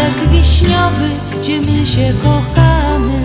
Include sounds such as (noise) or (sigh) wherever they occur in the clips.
sadek wiśniowy, gdzie my się kochamy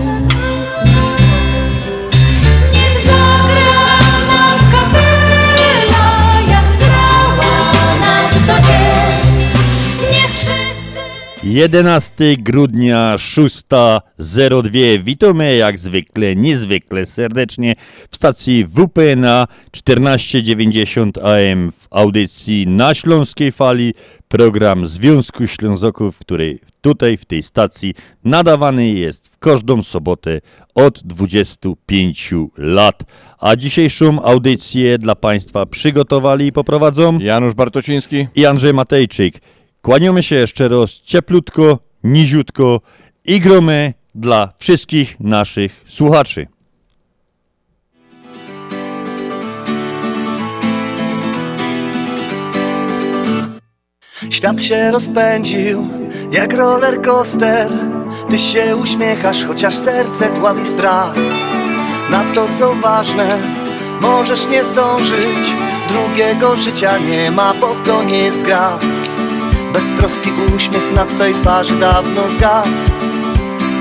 11 grudnia 6.02. Witamy jak zwykle, niezwykle serdecznie w stacji WPNA 1490 AM w audycji na Śląskiej Fali. Program Związku Ślązoków, który tutaj w tej stacji nadawany jest w każdą sobotę od 25 lat. A dzisiejszą audycję dla Państwa przygotowali i poprowadzą Janusz Bartociński. i Andrzej Matejczyk. Kłaniamy się jeszcze raz cieplutko, niziutko i gromy dla wszystkich naszych słuchaczy. Świat się rozpędził jak roller coaster. Ty się uśmiechasz, chociaż serce dławi strach. Na to co ważne, możesz nie zdążyć. Drugiego życia nie ma, bo to nie jest gra. Beztroski uśmiech na twej twarzy dawno zgasł.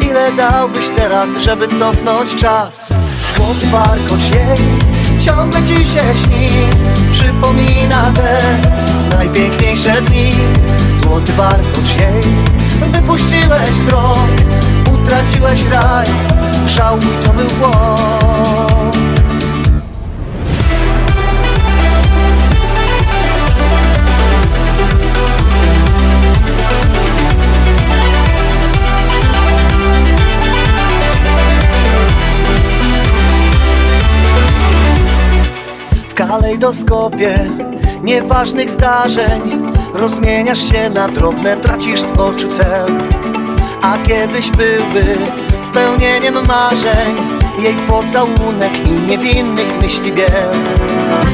Ile dałbyś teraz, żeby cofnąć czas? Złoty warkocz jej ciągle ci się śni. Przypomina te najpiękniejsze dni. Złoty warkocz jej Wypuściłeś wzrok, utraciłeś raj Żałuj, to był błąd W kalejdoskopie nieważnych zdarzeń. Rozmieniasz się na drobne, tracisz z oczu cel. A kiedyś byłby spełnieniem marzeń Jej pocałunek i niewinnych myśli biel.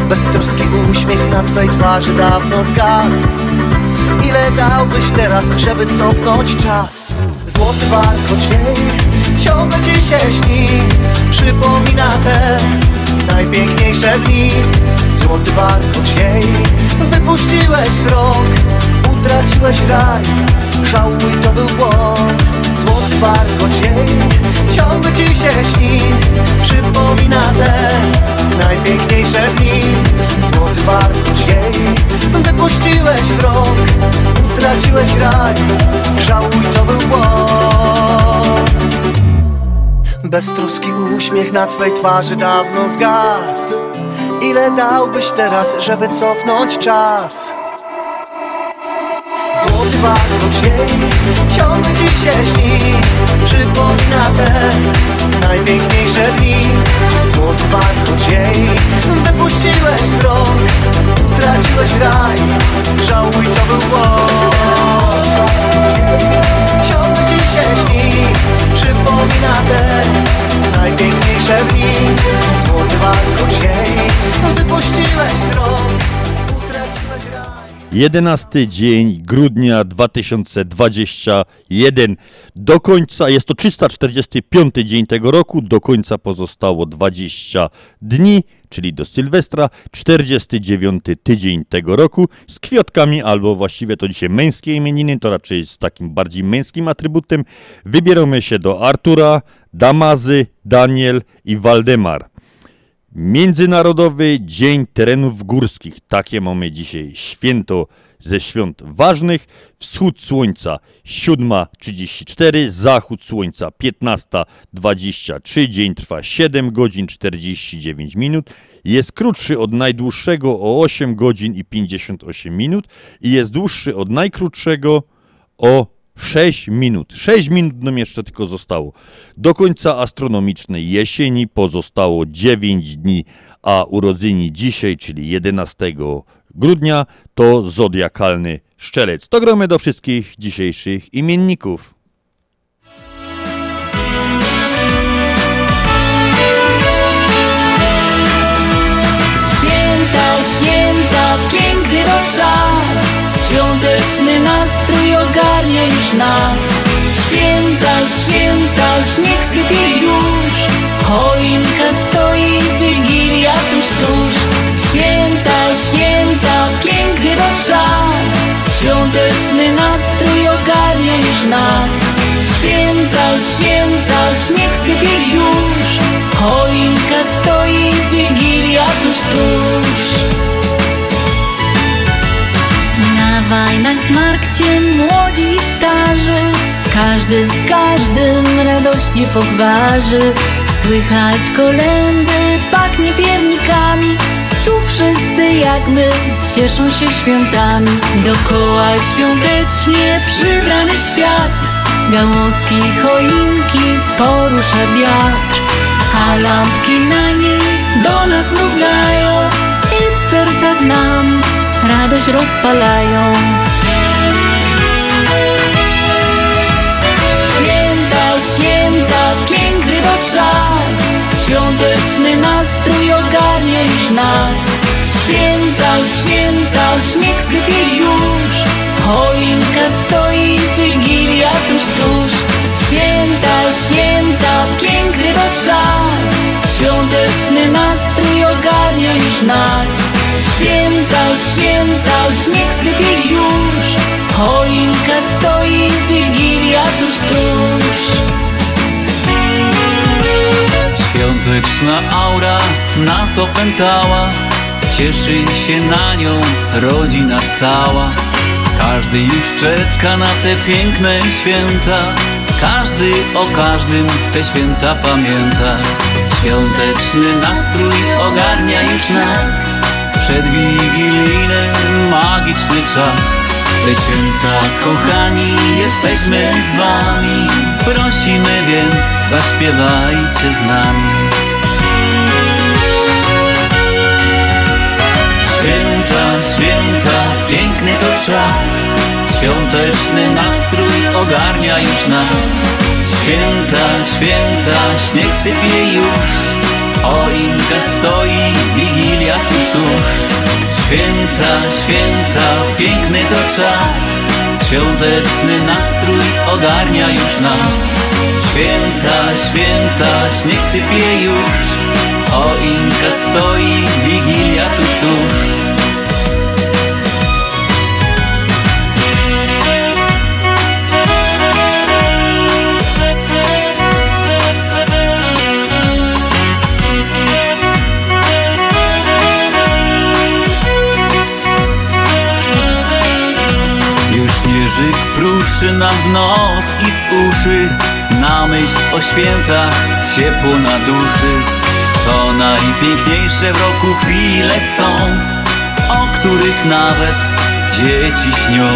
Beztroski uśmiech na twej twarzy dawno zgasł. Ile dałbyś teraz, żeby cofnąć czas? Złoty warkocz jej ciągle ci się śni Przypomina te najpiękniejsze dni. Złoty warkocz jej Wypuściłeś wzrok, utraciłeś raj Żałuj, to był błąd. Złoty warkocz jej ciągle ci się śni. Przypomina te najpiękniejsze dni. Złoty warkocz jej Wypuściłeś wzrok, utraciłeś raj Żałuj, to był błąd Beztroski uśmiech na twej twarzy dawno zgasł. Ile dałbyś teraz, żeby cofnąć czas? Złoty warkocz jej ciągle ci się śni Przypomina te najpiękniejsze dni. Złoty warkocz jej Wypuściłeś wzrok, utraciłeś raj. Żałuj, to był błąd. Ciągle ci się śni Przypomina te najpiękniejsze dni. Wypuściłeś Utraciłeś raj. 11 dzień grudnia 2021. Do końca, jest to 345 dzień tego roku, do końca pozostało 20 dni, czyli do Sylwestra, 49 tydzień tego roku z kwiatkami, albo właściwie to dzisiaj męskie imieniny, to raczej z takim bardziej męskim atrybutem. Wybieramy się do Artura, Damazy, Daniel i Waldemar. Międzynarodowy Dzień Terenów Górskich. Takie mamy dzisiaj święto ze świąt ważnych. Wschód słońca 7.34, zachód słońca 15.23. Dzień trwa 7 godzin 49 minut. Jest krótszy od najdłuższego o 8 godzin i 58 minut i jest dłuższy od najkrótszego o 6 minut. 6 minut nam jeszcze tylko zostało. Do końca astronomicznej jesieni pozostało 9 dni, a urodzeni dzisiaj, czyli 11 grudnia, to zodiakalny szczelec. To gromy do wszystkich dzisiejszych imienników. Święta, święta, piękny to czas Świąteczny nastrój ogarnia już nas Święta, święta, śnieg sypie już Choinka stoi, Wigilia tuż, tuż Święta, święta, piękny to czas. Świąteczny nastrój ogarnia już nas. Święta, święta, śnieg sypie już. Choinka stoi, Wigilia tuż, tuż. Na wajnach zmarkcie młodzi i starzy. Każdy z każdym radośnie pogwarzy Słychać kolendy, pachnie piernikami Tu wszyscy jak my cieszą się świątami. Dokoła świątecznie przybrany świat Gałązki, choinki porusza wiatr. A lampki na niej do nas mrugają I w sercach nam radość rozpalają. Święta, święta, piękny to czas. Świąteczny nastrój ogarnia nas. Święta, święta, śnieg sypie już. Choinka stoi, Wigilia tuż, tuż Święta, święta, piękny to czas. Świąteczny nastrój ogarnia już nas. Święta, święta, śnieg sypie już. Choinka stoi, Wigilia tuż, tuż Świąteczna aura nas opętała. Cieszy się na nią rodzina cała. Każdy już czeka na te piękne święta. Każdy o każdym te święta pamięta. Świąteczny nastrój ogarnia już nas. Przedwigilijny magiczny czas te święta, kochani, jesteśmy z wami. Prosimy więc, zaśpiewajcie z nami. Święta, święta, piękny to czas. Świąteczny nastrój ogarnia już nas. Święta, święta, śnieg sypie już Choinka stoi, wigilia tuż, tuż. Święta, święta, piękny to czas. Świąteczny nastrój ogarnia już nas. Święta, święta, śnieg sypie już. Choinka stoi, wigilia tuż, tuż pruszy nam w nos i w uszy Na myśl o świętach ciepło na duszy. To najpiękniejsze w roku chwile są O których nawet dzieci śnią.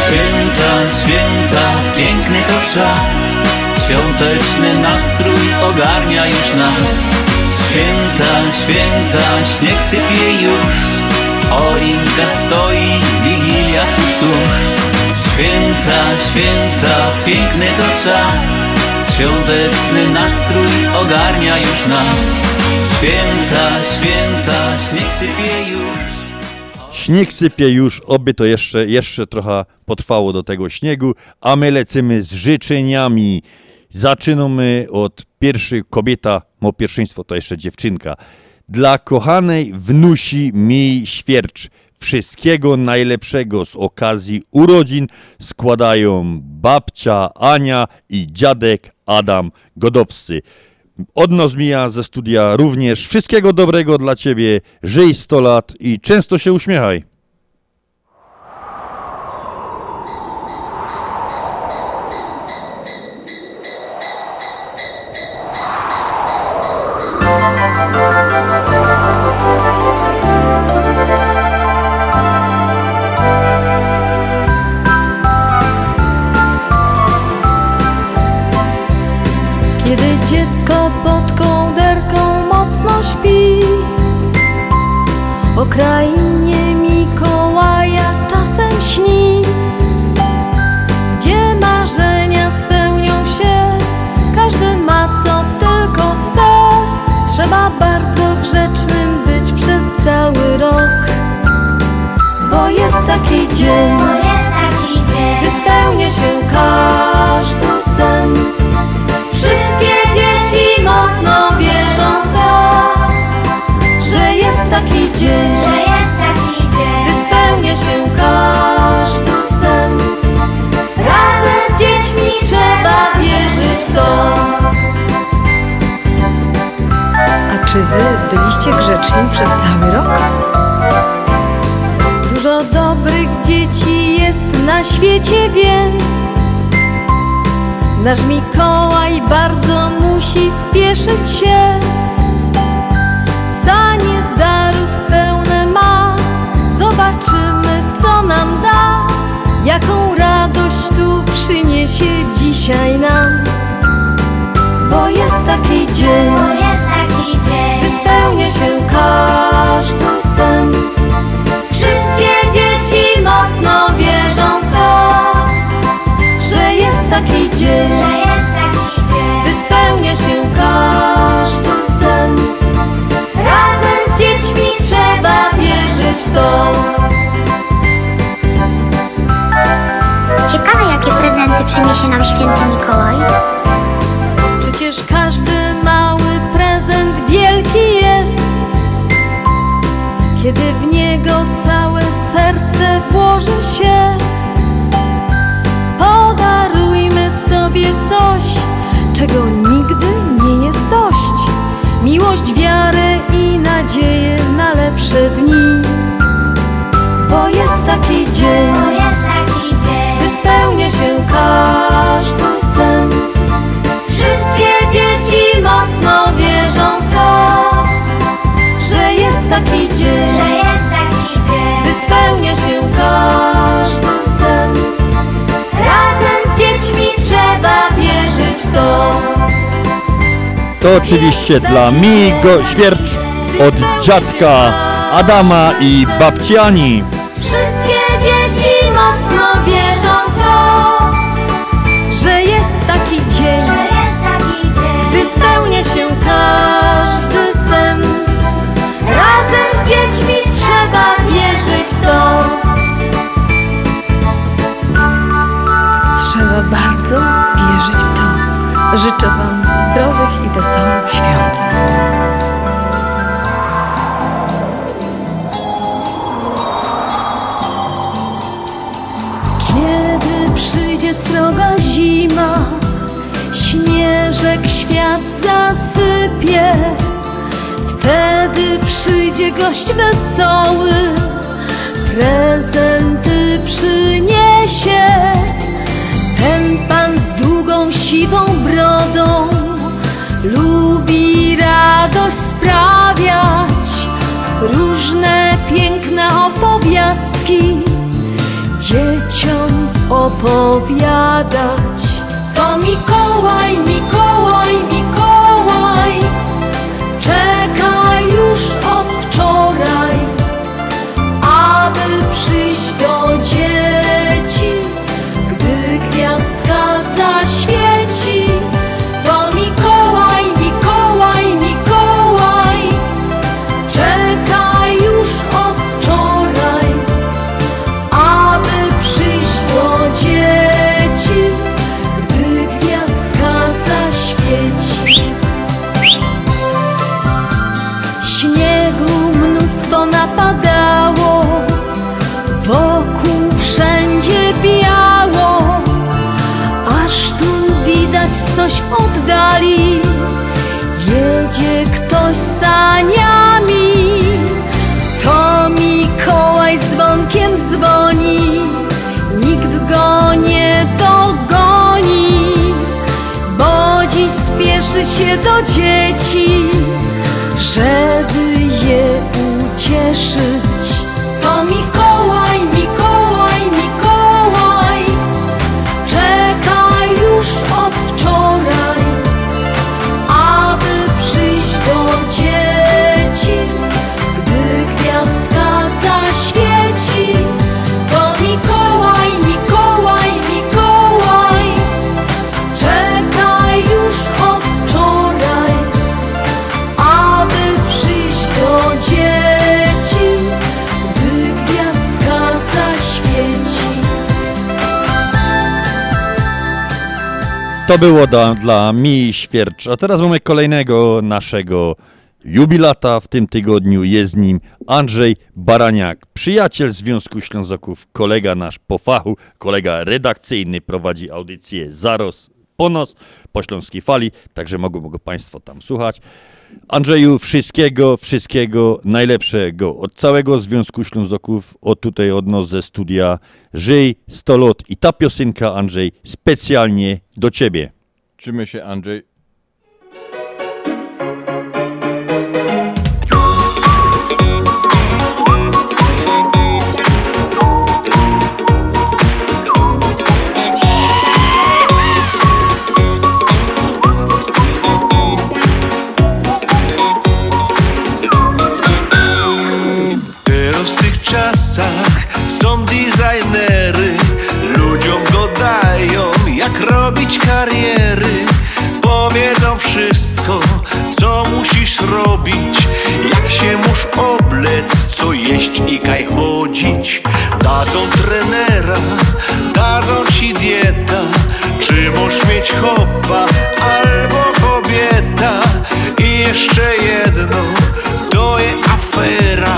Święta, święta, piękny to czas. Świąteczny nastrój ogarnia już nas. Święta, święta, śnieg sypie już Choinka stoi, wigilia tuż, tuż Święta, święta, piękny to czas Świąteczny nastrój ogarnia już nas Święta, święta, śnieg sypie już Śnieg sypie już, oby to jeszcze, jeszcze trochę potrwało do tego śniegu, a my lecimy z życzeniami. Zaczynamy od pierwszej kobieta, mo pierwszeństwo to jeszcze dziewczynka. Dla kochanej wnusi mi świercz. Wszystkiego najlepszego z okazji urodzin składają babcia Ania i dziadek Adam Godowscy. Od nas mija ze studia również wszystkiego dobrego dla Ciebie, żyj 100 lat i często się uśmiechaj. Krainie Mikołaja czasem śni. Gdzie marzenia spełnią się? Każdy ma co tylko chce. Trzeba bardzo grzecznym być przez cały rok. Bo jest taki dzień Bo jest taki Gdy dzień, spełnia się każdy sen spełnia się każdy sen. Razem z dziećmi trzeba wierzyć w to. A czy wy byliście grzeczni przez cały rok? Dużo dobrych dzieci jest na świecie, więc Nasz Mikołaj bardzo musi spieszyć się Jaką radość tu przyniesie dzisiaj nam? Bo jest taki dzień Bo jest taki Gdy dzień, spełnia się każdy sen. Wszystkie dzieci mocno wierzą w to Że jest taki dzień że jest taki Gdy dzień. spełnia się każdy sen. Razem z dziećmi trzeba wierzyć w to Ciekawe, jakie prezenty przyniesie nam święty Mikołaj. Przecież każdy mały prezent wielki jest. Kiedy w niego całe serce włoży się Podarujmy sobie coś, czego nigdy nie jest dość. Miłość, wiarę i nadzieję na lepsze dni. Bo jest taki dzień każdy sen. Wszystkie dzieci mocno wierzą w to Że jest taki dzień że jest taki Gdy dzień. spełnia się każdy sen. Razem z dziećmi trzeba wierzyć w to. To oczywiście dla mi go świercz od dziadka Adama i babci wierzyć w to Trzeba bardzo wierzyć w to. Życzę wam zdrowych i wesołych świąt. Kiedy przyjdzie sroga zima Śnieżek świat zasypie Wtedy przyjdzie gość wesoły Prezenty przyniesie Ten pan z długą siwą brodą Lubi radość sprawiać Różne piękne opowiastki dzieciom opowiadać. To Mikołaj, Mikołaj, to napadało. Wokół wszędzie biało Aż tu widać coś oddali. Jedzie ktoś saniami To Mikołaj dzwonkiem dzwoni. Nikt go nie dogoni Bo dziś spieszy się do dzieci Żeby je 是 To było dla, dla mi świercz. A teraz mamy kolejnego naszego jubilata w tym tygodniu. Jest nim Andrzej Baraniak, przyjaciel Związku Ślązaków, kolega nasz po fachu, kolega redakcyjny, prowadzi audycję Zaros Ponos po Śląskiej Fali, także mogą go Państwo tam słuchać. Andrzeju, wszystkiego, wszystkiego najlepszego od całego Związku Ślązaków, od tutaj od nas ze studia Żyj 100 lat i ta piosenka, Andrzej, specjalnie do Ciebie. Czymy się, Andrzej. Jak się musz oblec, co jeść i kaj chodzić? Dadzą trenera, dadzą ci dieta. Czy możesz mieć chłopa albo kobieta? I jeszcze jedno, to jest afera.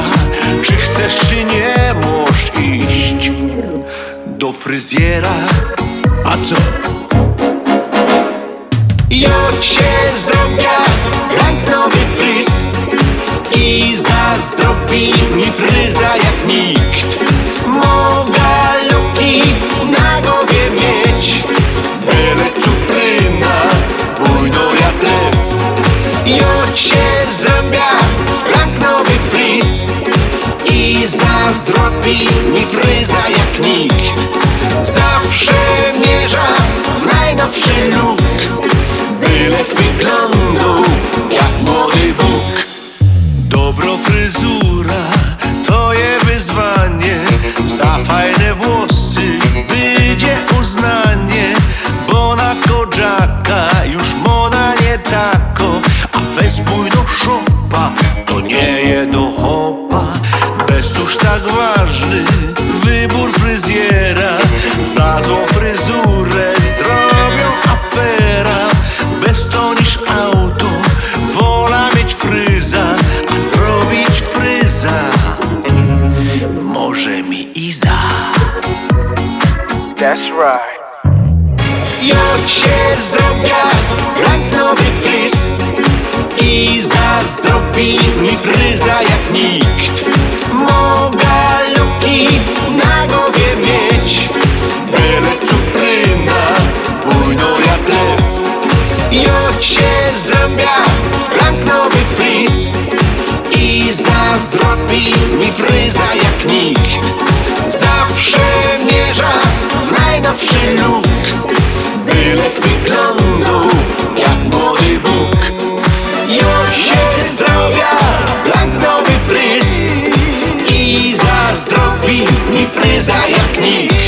Czy chcesz czy nie możesz iść do fryzjera? A co? Jocie zdrowia, I zazdrobi mi fryza jak nikt. Mogę luki na głowie mieć. Byle czupryna, bujno jak lew. Jocie zdrowia, jak nowy fryz. I zazdrobi mi fryza jak nikt. Zawsze mierza w najnowszy look Bylek wyglądu tak ważny wybór fryzjera. Za złą fryzurę zrobią afera. Bez to niż auto Wola mieć fryza A zrobić fryza. Może mi Iza That's right. Jocie zdrowia jak nowy fryz. I zazdrobi mi fryza jak nikt Mogę luki na głowie mieć Byle czupryna, bujno jak lew. Jocie zdrowia jak nowy fryz I zazdrobi mi fryza jak nikt. Zawsze mierza w najnowszy look Bylek wyglądu mi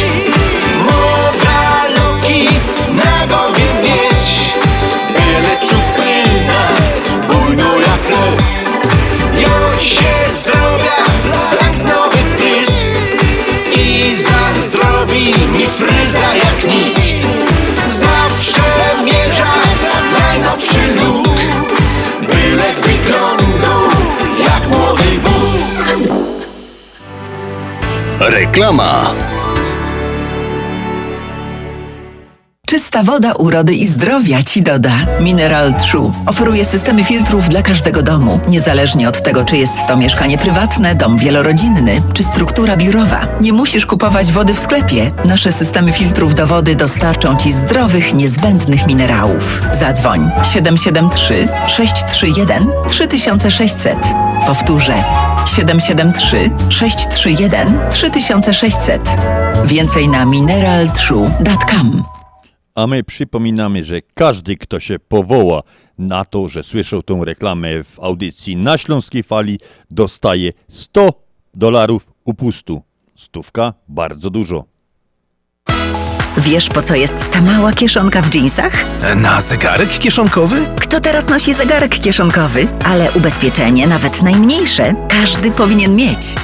Reklama. Czysta woda urody i zdrowia Ci doda. Mineral True oferuje systemy filtrów dla każdego domu, niezależnie od tego, czy jest to mieszkanie prywatne, dom wielorodzinny, czy struktura biurowa. Nie musisz kupować wody w sklepie. Nasze systemy filtrów do wody dostarczą Ci zdrowych, niezbędnych minerałów. Zadzwoń 773 631 3600. Powtórzę 773 631 3600. Więcej na mineraltrue.com. A my przypominamy, że każdy, kto się powoła na to, że słyszał tą reklamę w audycji na Śląskiej Fali, dostaje 100 dolarów upustu. Stówka bardzo dużo. Wiesz, po co jest ta mała kieszonka w dżinsach? Na zegarek kieszonkowy? Kto teraz nosi zegarek kieszonkowy? Ale ubezpieczenie, nawet najmniejsze, każdy powinien mieć.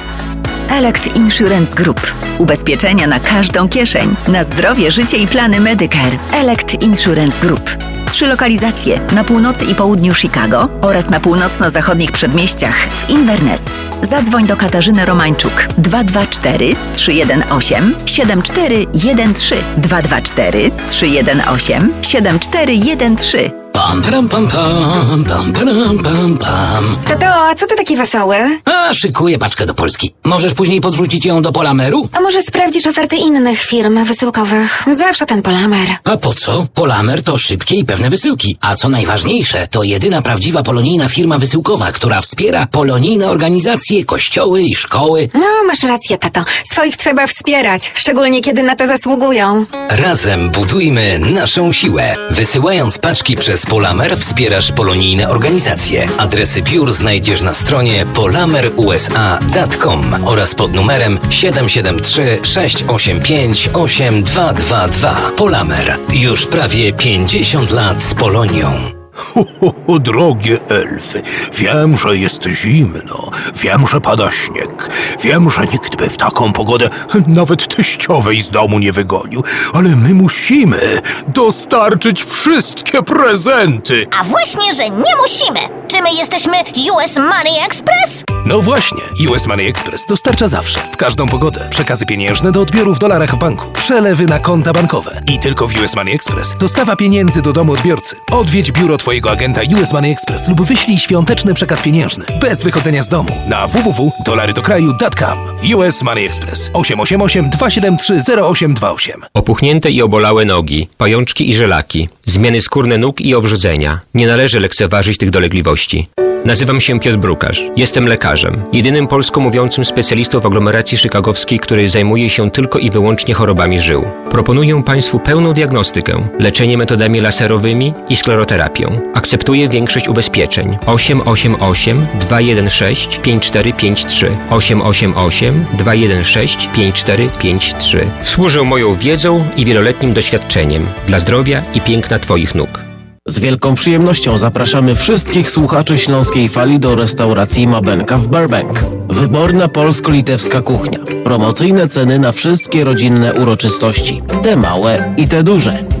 Elect Insurance Group. Ubezpieczenia na każdą kieszeń. Na zdrowie, życie i plany Medicare. Elect Insurance Group. Trzy lokalizacje na północy i południu Chicago oraz na północno-zachodnich przedmieściach w Inverness. Zadzwoń do Katarzyny Romańczuk 224 318 7413 224 318 7413 Pam, pam, pam, pam, pam, pam, pam, pam. Tato, a co ty taki wesoły? A, szykuję paczkę do Polski. Możesz później podrzucić ją do Polameru? A może sprawdzisz oferty innych firm wysyłkowych? Zawsze ten Polamer. A po co? Polamer to szybkie i pewne wysyłki. A co najważniejsze, to jedyna prawdziwa polonijna firma wysyłkowa, która wspiera polonijne organizacje, kościoły i szkoły. No, masz rację, tato. Swoich trzeba wspierać, szczególnie kiedy na to zasługują. Razem budujmy naszą siłę. Wysyłając paczki przez Polamer wspierasz polonijne organizacje. Adresy biur znajdziesz na stronie polamerusa.com oraz pod numerem 773 685 8222. Polamer. Już prawie 50 lat z Polonią. Ho, ho, ho, drogie elfy, wiem, że jest zimno, wiem, że pada śnieg, wiem, że nikt by w taką pogodę nawet teściowej z domu nie wygonił, ale my musimy dostarczyć wszystkie prezenty. A właśnie, że nie musimy! Czy my jesteśmy US Money Express? No właśnie, US Money Express dostarcza zawsze, w każdą pogodę, przekazy pieniężne do odbioru w dolarach w banku, przelewy na konta bankowe i tylko w US Money Express dostawa pieniędzy do domu odbiorcy. Odwiedź biuro Twojego agenta US Money Express lub wyślij świąteczny przekaz pieniężny bez wychodzenia z domu na www.dolarydokraju.com. US Money Express 888 273 0828 Opuchnięte i obolałe nogi, pajączki i żelaki, zmiany skórne nóg i owrzodzenia. Nie należy lekceważyć tych dolegliwości. Nazywam się Piotr Brukarz. Jestem lekarzem. Jedynym polsko mówiącym specjalistą w aglomeracji chicagowskiej, który zajmuje się tylko i wyłącznie chorobami żył. Proponuję Państwu pełną diagnostykę, leczenie metodami laserowymi i skleroterapią. Akceptuję większość ubezpieczeń. 888 216 5453 888 216 5453 Służę moją wiedzą i wieloletnim doświadczeniem dla zdrowia i piękna Twoich nóg. Z wielką przyjemnością zapraszamy wszystkich słuchaczy Śląskiej Fali do restauracji Mabenka w Burbank. Wyborna polsko-litewska kuchnia. Promocyjne ceny na wszystkie rodzinne uroczystości. Te małe i te duże.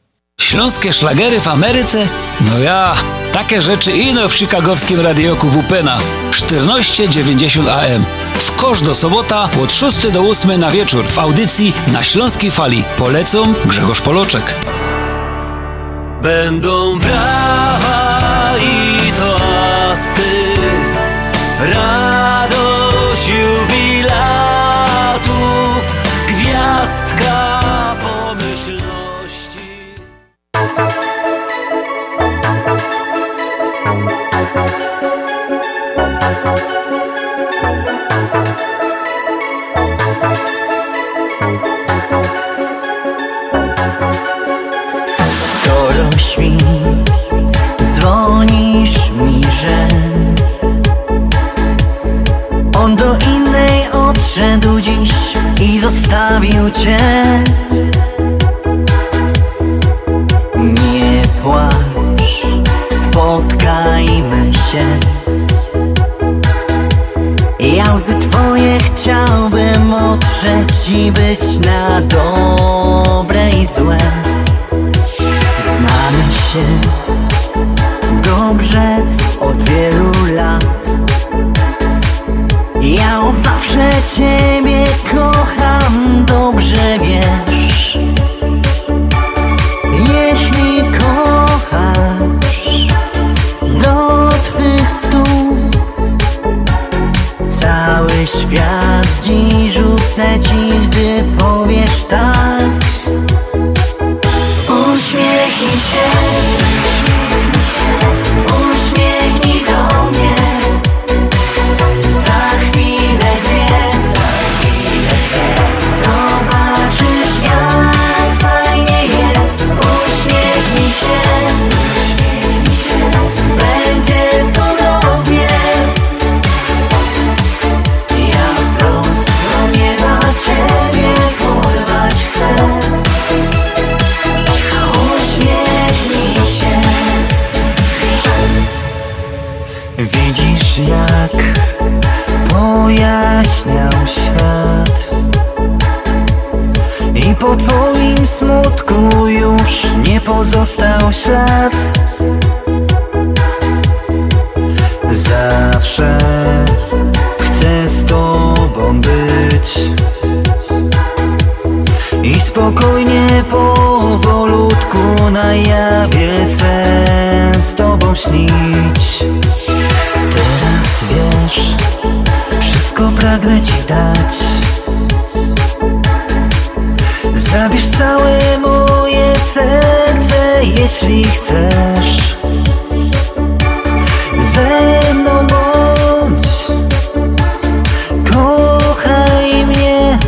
Śląskie szlagery w Ameryce? No ja, takie rzeczy ino w chicagowskim radioku WPNA 1490 AM. W kosz do sobota od 6 do 8 na wieczór w audycji na Śląskiej Fali. Polecą Grzegorz Poloczek. Będą brawa i toasty, radość drzwi. Dzwonisz mi, że On do innej odszedł dziś I zostawił cię. Nie płacz, spotkajmy się. Ja łzy twoje chciałbym otrzeć I być na dobre i złe. Znamy się dobrze od wielu lat. Ja od zawsze ciebie kocham, dobrze wiesz. Jeśli kochasz do twych stóp Cały świat dziś rzucę ci, gdy powiesz tak Zawsze chcę z tobą być. I spokojnie powolutku na jawie sen z tobą śnić. Teraz wiesz, wszystko pragnę ci dać. Zabierz całe moje serce, jeśli chcesz. Ze mną bądź. Kochaj mnie.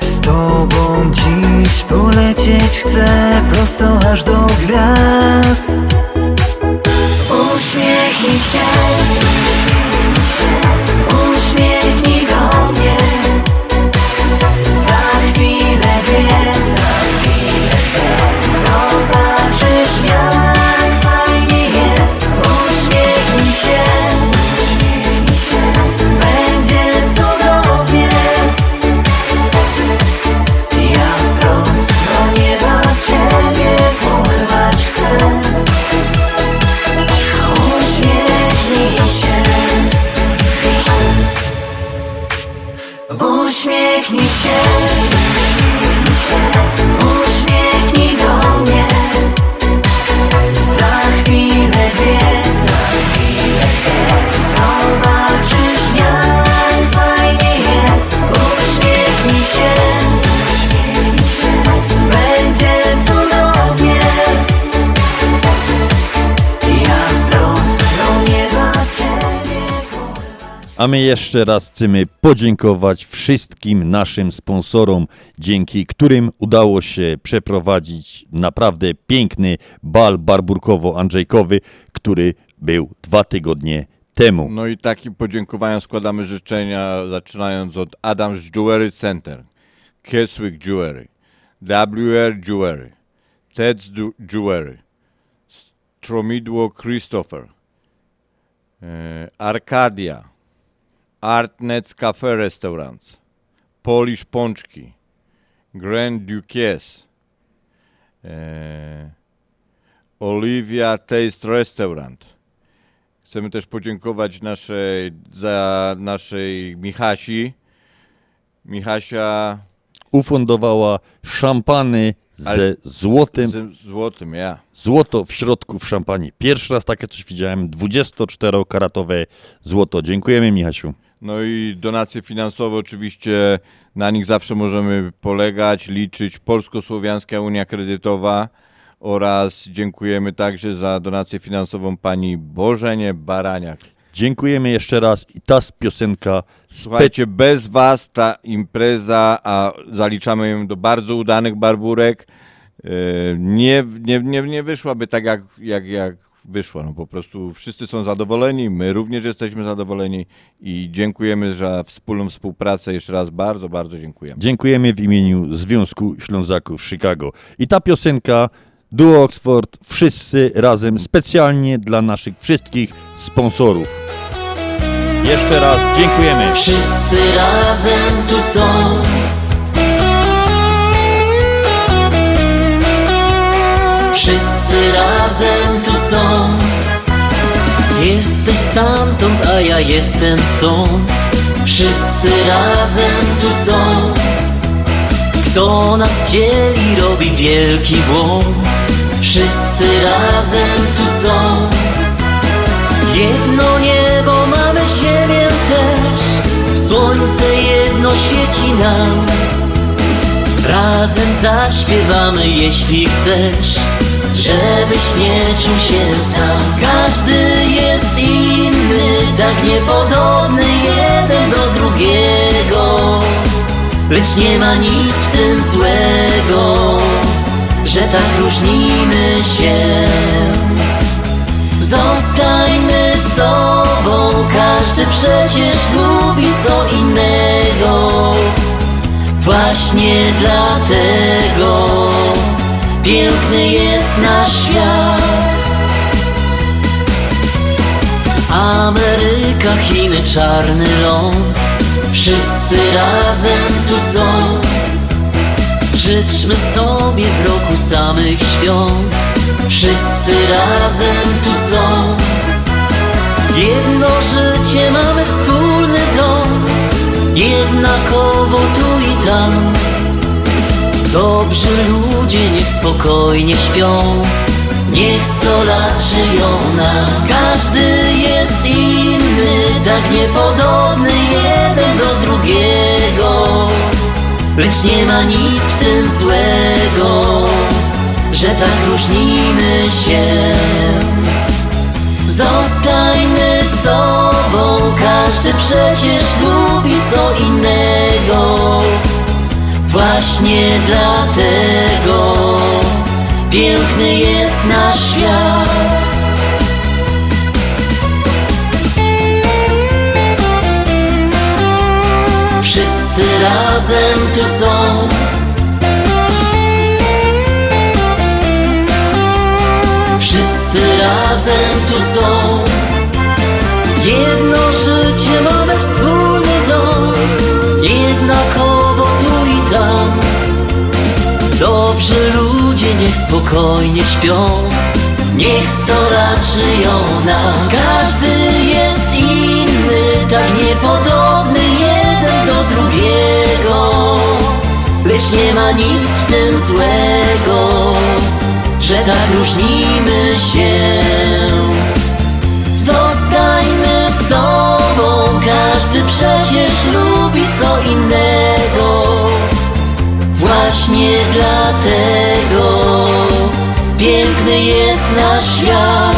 Z tobą dziś polecieć chcę Prosto aż do gwiazd A my jeszcze raz chcemy podziękować wszystkim naszym sponsorom, dzięki którym udało się przeprowadzić naprawdę piękny bal barburkowo-andrzejkowy, który był dwa tygodnie temu. No i takim podziękowaniom składamy życzenia, zaczynając od Adams Jewelry Center, Keswick Jewelry, WR Jewelry, Ted's Jewelry, Stromidło Christopher, e, Arcadia, Artnets Cafe Restaurants, Polish Pączki, Grand Duques, e, Olivia Taste Restaurant. Chcemy też podziękować naszej, za naszej Michasi. Michasia Ufundowała szampany ze Ale- złotym. złotym, ja. Złoto w środku w szampanie. Pierwszy raz takie coś widziałem. 24-karatowe złoto. Dziękujemy, Michasiu. No i donacje finansowe oczywiście na nich zawsze możemy polegać, liczyć. Polsko-Słowiańska Unia Kredytowa oraz dziękujemy także za donację finansową pani Bożenie Baraniak. Dziękujemy jeszcze raz i ta piosenka Słuchajcie, bez was ta impreza, a zaliczamy ją do bardzo udanych barburek, e, nie, nie, nie, nie wyszłaby tak, jak, jak, jak wyszła. No po prostu wszyscy są zadowoleni, my również jesteśmy zadowoleni i dziękujemy za wspólną współpracę. Jeszcze raz bardzo, bardzo dziękujemy. Dziękujemy w imieniu Związku Ślązaków Chicago. I ta piosenka Duo Oxford, wszyscy razem specjalnie dla naszych wszystkich sponsorów. Jeszcze raz dziękujemy. Wszyscy razem tu są. Wszyscy razem tu Jesteś stamtąd, a ja jestem stąd. Wszyscy razem tu są. Kto nas dzieli, robi wielki błąd. Wszyscy razem tu są. Jedno niebo mamy ziemię też. Słońce jedno świeci nam. Razem zaśpiewamy, jeśli chcesz, żebyś nie czuł się sam. Każdy jest inny, tak niepodobny jeden do drugiego. Lecz nie ma nic w tym złego, że tak różnimy się. Zostańmy sobą, każdy przecież lubi co innego. Właśnie dlatego piękny jest nasz świat. Ameryka, Chiny, czarny ląd, wszyscy razem tu są. Życzmy sobie w roku samych świąt, wszyscy razem tu są. Jedno życie mamy wspólny dom, jednakowo tu i tam. Dobrzy ludzie niech spokojnie śpią, niech sto lat żyją nam. Każdy jest inny, tak niepodobny jeden do drugiego. Lecz nie ma nic w tym złego, że tak różnimy się. Zostańmy sobą, każdy przecież lubi co innego. Właśnie dlatego piękny jest nasz świat. Wszyscy razem tu są. Wszyscy razem tu są. Jedno życie mamy wspólny dom, tu Dobrzy ludzie niech spokojnie śpią, niech sto lat żyją nam. Każdy jest inny, tak niepodobny jeden do drugiego. Lecz nie ma nic w tym złego, że tak różnimy się. Zostańmy sobą, każdy przecież lubi co innego. Właśnie dlatego piękny jest nasz świat.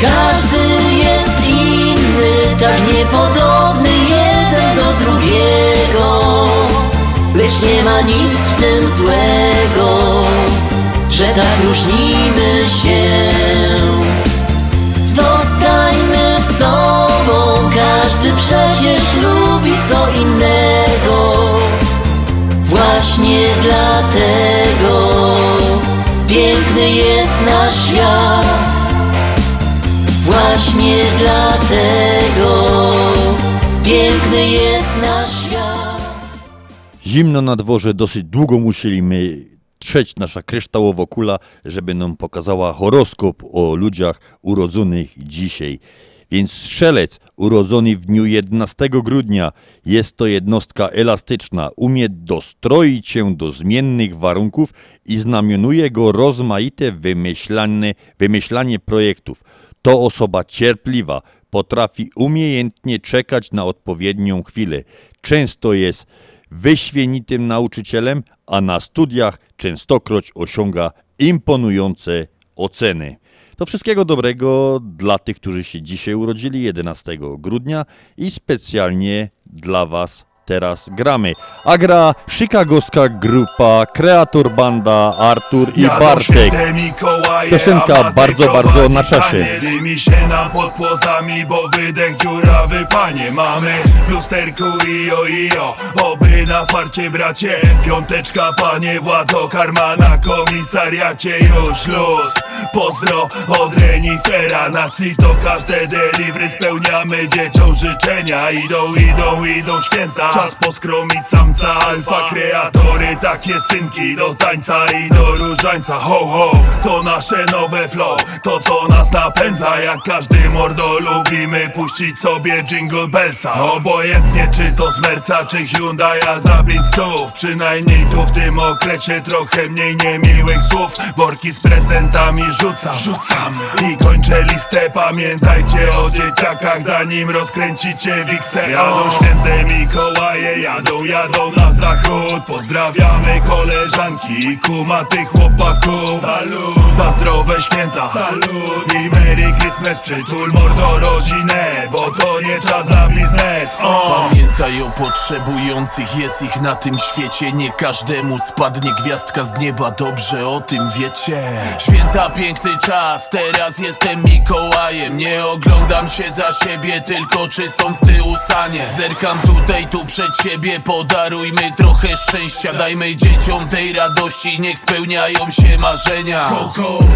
Każdy jest inny, tak niepodobny jeden do drugiego. Lecz nie ma nic w tym złego, że tak różnimy się. Zostańmy sobą, każdy przecież lubi co innego. Właśnie dlatego piękny jest nasz świat. Właśnie dlatego piękny jest nasz świat. Zimno na dworze, dosyć długo musieliśmy trzeć nasza kryształowa kula, żeby nam pokazała horoskop o ludziach urodzonych dzisiaj. Więc strzelec urodzony w dniu 11 grudnia jest to jednostka elastyczna, umie dostroić się do zmiennych warunków i znamionuje go rozmaite wymyślane, wymyślanie projektów. To osoba cierpliwa, potrafi umiejętnie czekać na odpowiednią chwilę. Często jest wyświenitym nauczycielem, a na studiach częstokroć osiąga imponujące oceny. To wszystkiego dobrego dla tych, którzy się dzisiaj urodzili 11 grudnia i specjalnie dla Was teraz gramy. A gra chicagowska grupa Kreator Banda, Artur i Jadą Bartek. Mikołaje, Piosenka bardzo, bardzo na czasie. Dymi się nam pod płozami, bo wydech dziurawy panie Mamy lusterku ijo ijo, oby na farcie bracie Piąteczka panie władzo, karma na komisariacie Już luz, pozdro od renifera Na to każde delivery spełniamy dzieciom życzenia Idą, idą, idą święta Czas poskromić samca alfa Kreatory takie synki do tańca i do różańca. Ho ho, to nasze nowe flow To co nas napędza. Jak każdy mordo lubimy puścić sobie jingle bellsa. Obojętnie czy to z Merca czy Hyundai'a za pięć stów. Przynajmniej tu w tym okresie trochę mniej niemiłych słów. Worki z prezentami rzucam, rzucam. I kończę listę, pamiętajcie o dzieciakach Zanim rozkręcicie wiksę Jadą święte Mikołaje, jadą, jadą na zachód. Pozdrawiamy koleżanki i kumatych chłopaków. Salut, za zdrowe święta. Salut. I Merry Christmas Przytul mordo rodzinę, bo to nie czas na biznes. O. Pamiętaj o potrzebujących, jest ich na tym świecie. Nie każdemu spadnie gwiazdka z nieba, dobrze o tym wiecie. Święta piękny czas, teraz jestem Mikołajem. Nie oglądam się za siebie, tylko czy są z tyłu sanie. Zerkam tutaj, tu przed siebie, podarujmy trochę szczęścia. Dajmy dzieciom tej radości, niech spełniają się marzenia.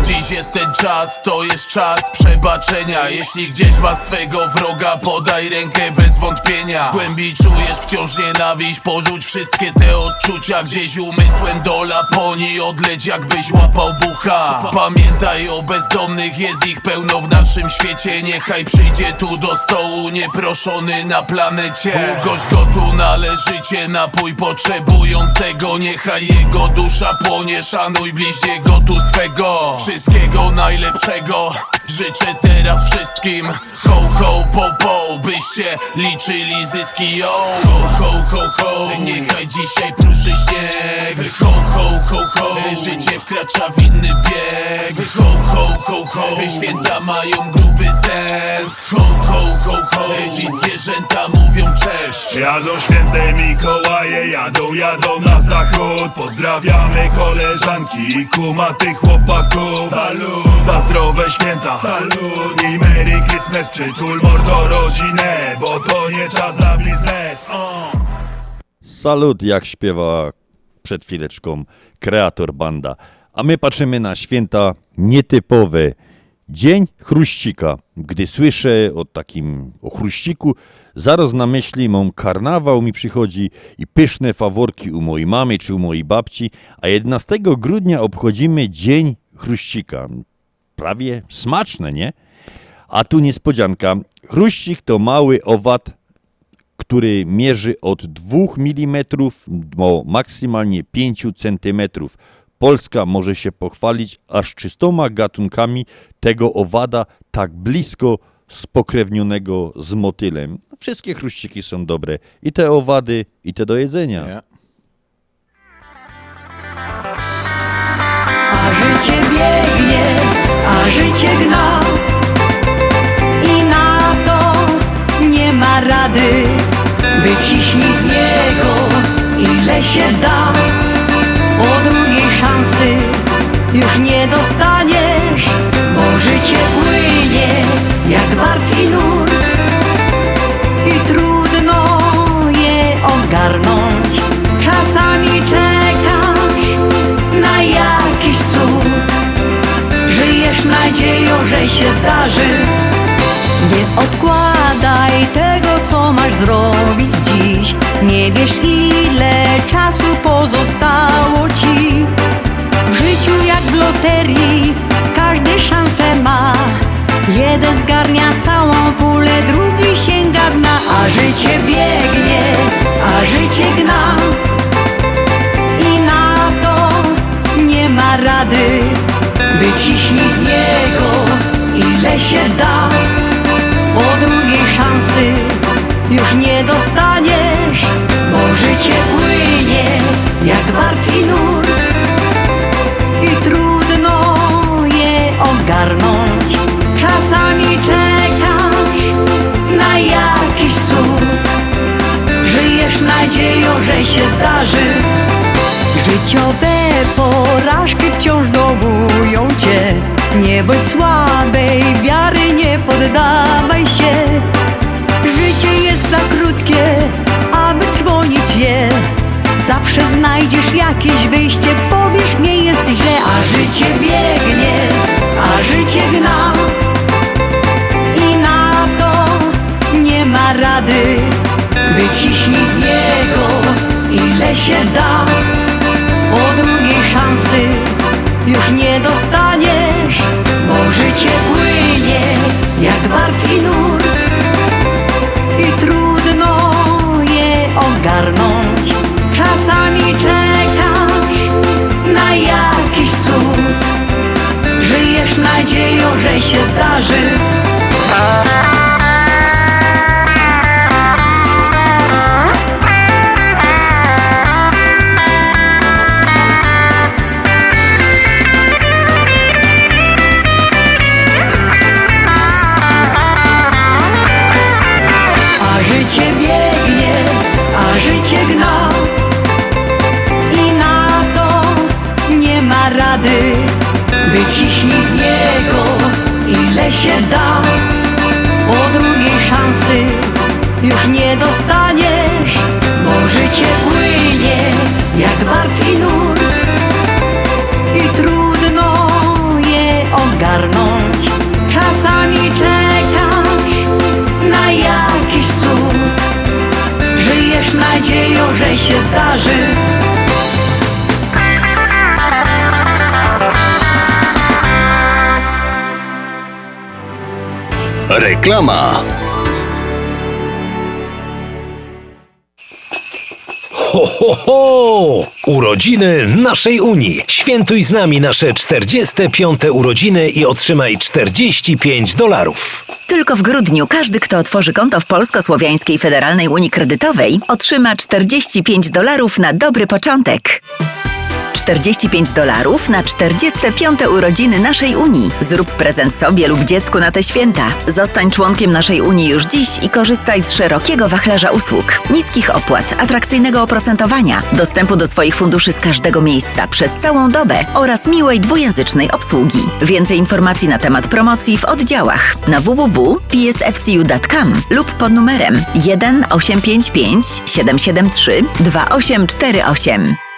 Dziś jest ten czas, to jest czas przebaczenia. Jeśli gdzieś masz swego wroga, podaj rękę bez wątpienia. Głębi czujesz wciąż nienawiść, porzuć wszystkie te odczucia. Gdzieś umysłem do Laponii, odleć jakbyś łapał bucha. Pamiętaj o bezdomnych, jest ich pełno w naszym świecie. Niechaj przyjdzie tu do stołu, nieproszony na planecie. Ugość go tu należycie, napój potrzebującego. Niechaj jego dusza płonie, szanuj bliźniego tu swego. Wszystkiego najlepszego życzę teraz wszystkim. Ho, ho, po, po, byście liczyli zyski Yo, ho, ho, ho, ho Niechaj dzisiaj pruszy śnieg. Ho, ho, ho, ho Życie wkracza w inny bieg. Ho, ho, ho, ho Święta mają gruby sens. Ho, ho, ho, ho Dziś zwierzęta mówią cześć. Jadą święte Mikołaje, jadą, jadą na zachód. Pozdrawiamy koleżanki i kumatych chłopaków. Salut, za zdrowe święta Salut i Merry Christmas Przytul mordo rodzinę, bo to nie czas na biznes o. Salut, jak śpiewa przed chwileczką kreator banda. A my patrzymy na święta nietypowe. Dzień chruścika. Gdy słyszę o takim o chruściku, zaraz na myśli mam karnawał mi przychodzi i pyszne faworki u mojej mamy czy u mojej babci, a 11 grudnia obchodzimy Dzień chruścika. Prawie smaczne, nie? A tu niespodzianka. Chruścik to mały owad, który mierzy od 2 mm do maksymalnie 5 cm. Polska może się pochwalić aż 300 gatunkami tego owada tak blisko spokrewnionego z motylem. Wszystkie chruściki są dobre. I te owady, i te do jedzenia. A życie biegnie, życie gna. I na to nie ma rady. Wyciśnij z niego ile się da. Bo drugiej szansy już nie dostaniesz Bo życie płynie jak nurt I nadzieją, że się zdarzy. Nie odkładaj tego, co masz zrobić dziś. Nie wiesz ile czasu pozostało ci. W życiu jak w loterii każdy szansę ma. Jeden zgarnia całą pulę, drugi sięga dna. A życie biegnie, a życie gna. I na to nie ma rady Wyciśnij z niego ile się da. Bo drugiej szansy już nie dostaniesz Bo życie płynie jak barki nurt. I trudno je ogarnąć. Czasami czekasz na jakiś cud. Żyjesz nadzieją się zdarzy. Życiowe porażki wciąż dołują cię Nie bądź słabej wiary, nie poddawaj się. Życie jest za krótkie, aby trwonić je. Zawsze znajdziesz jakieś wyjście, powiesz nie jest źle. A życie biegnie, a życie gna I na to nie ma rady. Wyciśnij z niego ile się da. Po drugiej szansy już nie dostaniesz Bo życie płynie jak wartki nurt. I trudno je ogarnąć Czasami czekasz na jakiś cud. Żyjesz nadzieją, że się zdarzy się da Po drugiej szansy już nie dostaniesz Bo życie płynie jak wartki nurt I trudno je ogarnąć. Czasami czekasz na jakiś cud. Żyjesz nadzieją, że się zdarzy Reklama. Ho, ho, ho! Urodziny naszej Unii. Świętuj z nami nasze 45. urodziny i otrzymaj 45 dolarów. Tylko w grudniu każdy, kto otworzy konto w Polsko-Słowiańskiej Federalnej Unii Kredytowej, otrzyma 45 dolarów na dobry początek. 45 dolarów na 45 urodziny naszej Unii. Zrób prezent sobie lub dziecku na te święta. Zostań członkiem naszej Unii już dziś i korzystaj z szerokiego wachlarza usług, niskich opłat, atrakcyjnego oprocentowania, dostępu do swoich funduszy z każdego miejsca przez całą dobę oraz miłej dwujęzycznej obsługi. Więcej informacji na temat promocji w oddziałach na www.psfcu.com lub pod numerem 1 855 773 2848.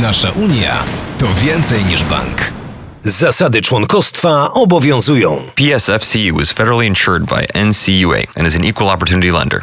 Nasza Unia to więcej niż bank. Zasady członkostwa obowiązują. PSFCU is federally insured by NCUA and is an equal opportunity lender.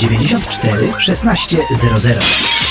1600.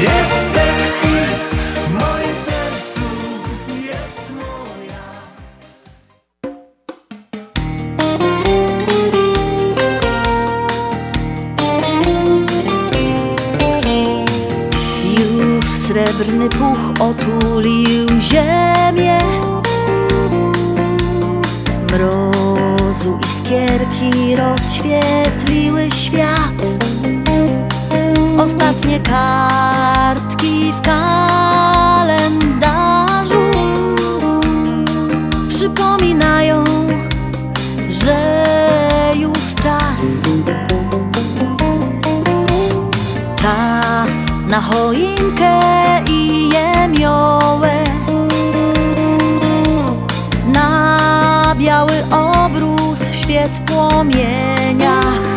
Już srebrny puch otulił ziemię. Mrozu iskierka Gwiazdki rozświetliły świat Ostatnie kartki w kalendarzu Przypominają, że już czas. Czas na choinkę i jemiołę Na biały obrus w świec płomieniach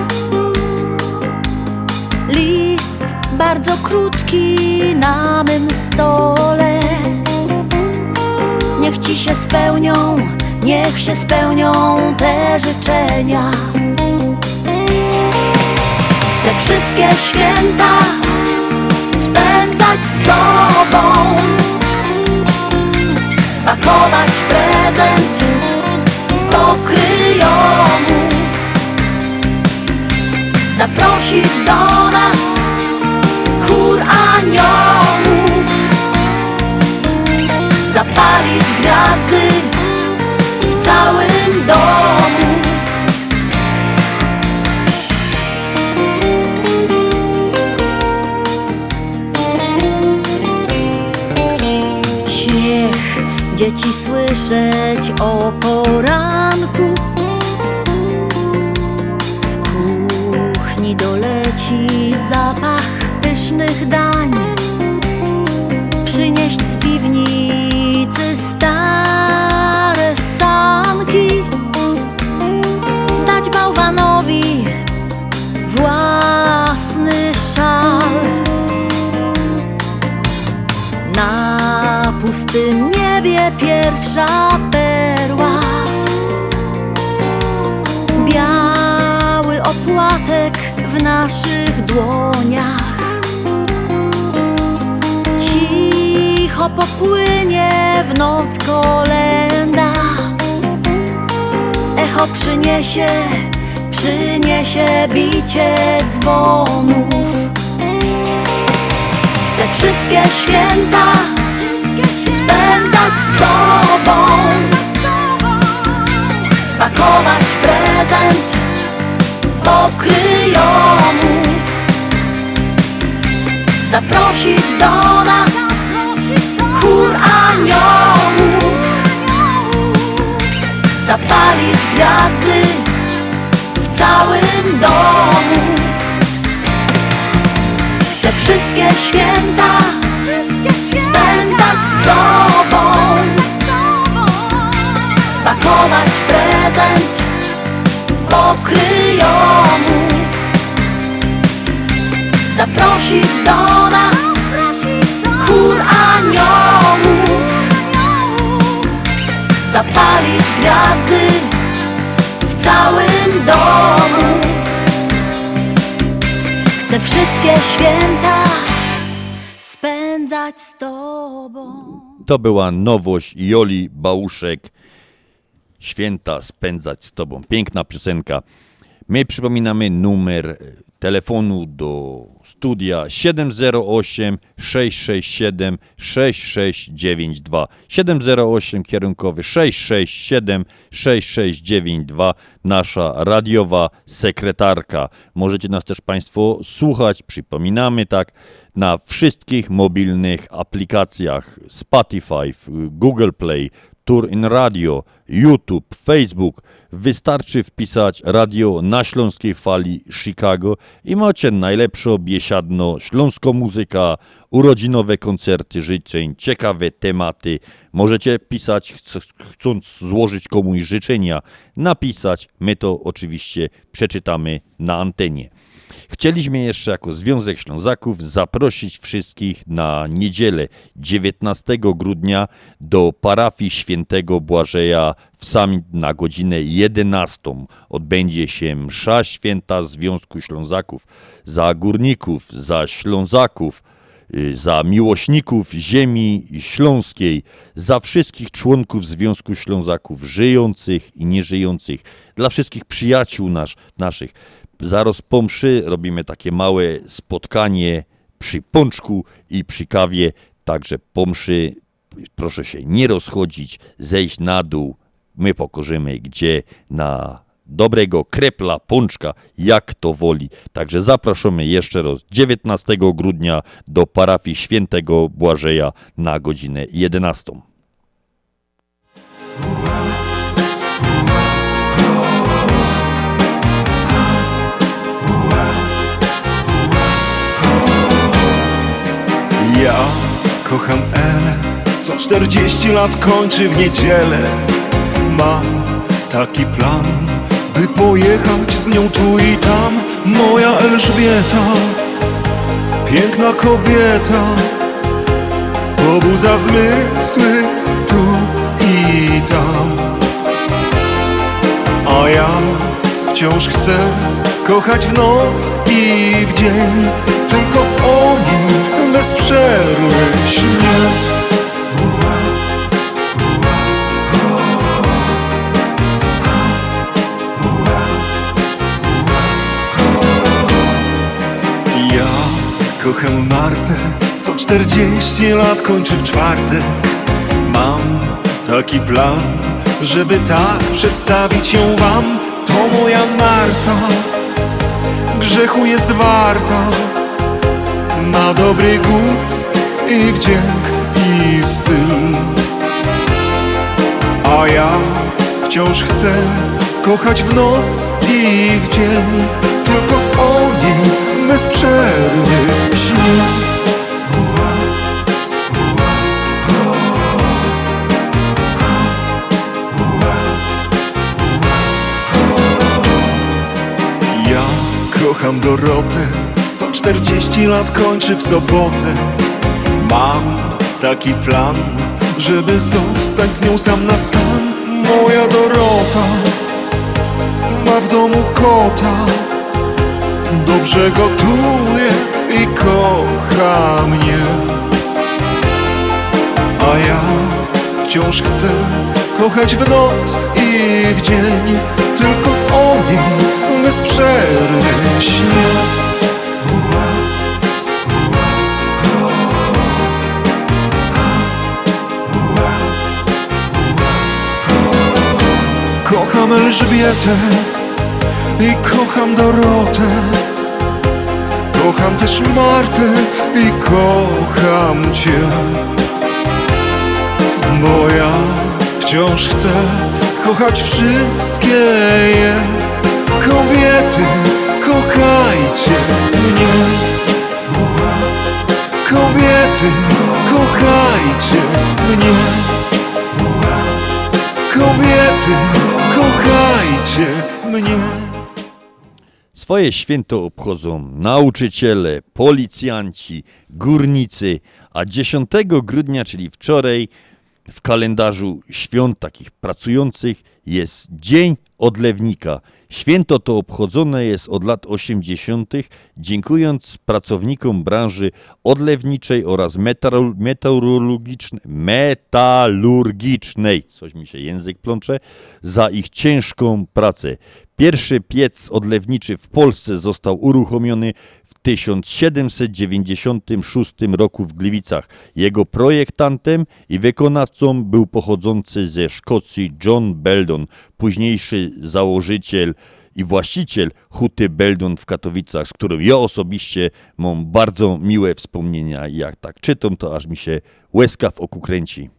bardzo krótki na mym stole. Niech ci się spełnią, niech się spełnią te życzenia. Chcę wszystkie święta spędzać z tobą. Spakować prezent do kryjomu Zaprosić do nas aniołów Zapalić gwiazdy w całym domu. Śmiech dzieci słyszeć o poranku. Z kuchni doleci zapach pysznych dań. Przynieść z piwnicy stare sanki. Dać bałwanowi własny szal. Na pustym niebie pierwsza perła. Biały opłatek w naszych dłoniach Cicho popłynie w noc kolenda. Echo przyniesie, przyniesie bicie dzwonów. Chcę wszystkie święta spędzać z tobą. Spakować prezent do kryjomu Zaprosić do nas chór aniołów. Zapalić gwiazdy w całym domu. Chcę wszystkie święta spędzać z tobą. Spakować prezent do kryjomu Zaprosić do nas aniołów Zapalić gwiazdy w całym domu Chcę wszystkie święta spędzać z Tobą. To była nowość Joli Bałuszek. Święta spędzać z Tobą. Piękna piosenka. My przypominamy numer telefonu do studia 708 667 6692. 708 kierunkowy 667 6692. Nasza radiowa sekretarka. Możecie nas też Państwo słuchać, przypominamy tak, na wszystkich mobilnych aplikacjach Spotify, Google Play, Tour in Radio, YouTube, Facebook. Wystarczy wpisać radio na Śląskiej Fali Chicago i macie najlepszą biesiadno, śląską muzyka, urodzinowe koncerty życzeń, ciekawe tematy. Możecie pisać, chc- chcąc złożyć komuś życzenia, napisać. My to oczywiście przeczytamy na antenie. Chcieliśmy jeszcze jako Związek Ślązaków zaprosić wszystkich na niedzielę 19 grudnia do parafii świętego Błażeja w Samit na godzinę 11. Odbędzie się msza święta Związku Ślązaków za górników, za Ślązaków, y, za miłośników ziemi śląskiej, za wszystkich członków Związku Ślązaków, żyjących i nieżyjących, dla wszystkich przyjaciół nasz, naszych. Zaraz po mszy robimy takie małe spotkanie przy pączku i przy kawie, także po mszy proszę się nie rozchodzić, zejść na dół. My pokorzymy gdzie? Na dobrego krepla, pączka, jak to woli. Także zapraszamy jeszcze raz 19 grudnia do parafii świętego Błażeja na godzinę 11. 40 lat kończy w niedzielę. Mam taki plan, by pojechać z nią tu i tam. Moja Elżbieta, piękna kobieta, pobudza zmysły tu i tam. A ja wciąż chcę kochać w noc i w dzień, tylko o nim bez przerwy śnię. Kocham Martę, co 40 lat kończy w czwartek. Mam taki plan, żeby tak przedstawić ją wam. To moja Marta, grzechu jest warta. Ma dobry gust i wdzięk i styl. A ja wciąż chcę kochać w noc i w dzień, tylko o nim bez przerwy śnię. Ja kocham Dorotę, co 40 lat kończy w sobotę. Mam taki plan, żeby zostać z nią sam na sam. Moja Dorota ma w domu kota, dobrze gotuje i kocha mnie. A ja wciąż chcę kochać w noc i w dzień, tylko o nim bez przerwy śnię. Kocham Elżbietę i kocham Dorotę. Kocham też Martę i kocham Cię. Bo ja wciąż chcę kochać wszystkie je. Kobiety, kochajcie mnie. Kobiety, kochajcie mnie. Kobiety, kochajcie mnie. Swoje święto obchodzą nauczyciele, policjanci, górnicy, a 10 grudnia, czyli wczoraj, w kalendarzu świąt takich pracujących jest Dzień Odlewnika. Święto to obchodzone jest od lat 80., dziękując pracownikom branży odlewniczej oraz meteorol- meteorologicznej, metalurgicznej, coś mi się język plącze, za ich ciężką pracę. Pierwszy piec odlewniczy w Polsce został uruchomiony w 1796 roku w Gliwicach. Jego projektantem i wykonawcą był pochodzący ze Szkocji John Beldon, późniejszy założyciel i właściciel huty Beldon w Katowicach, z którym ja osobiście mam bardzo miłe wspomnienia. Jak tak czytam, to aż mi się łezka w oku kręci.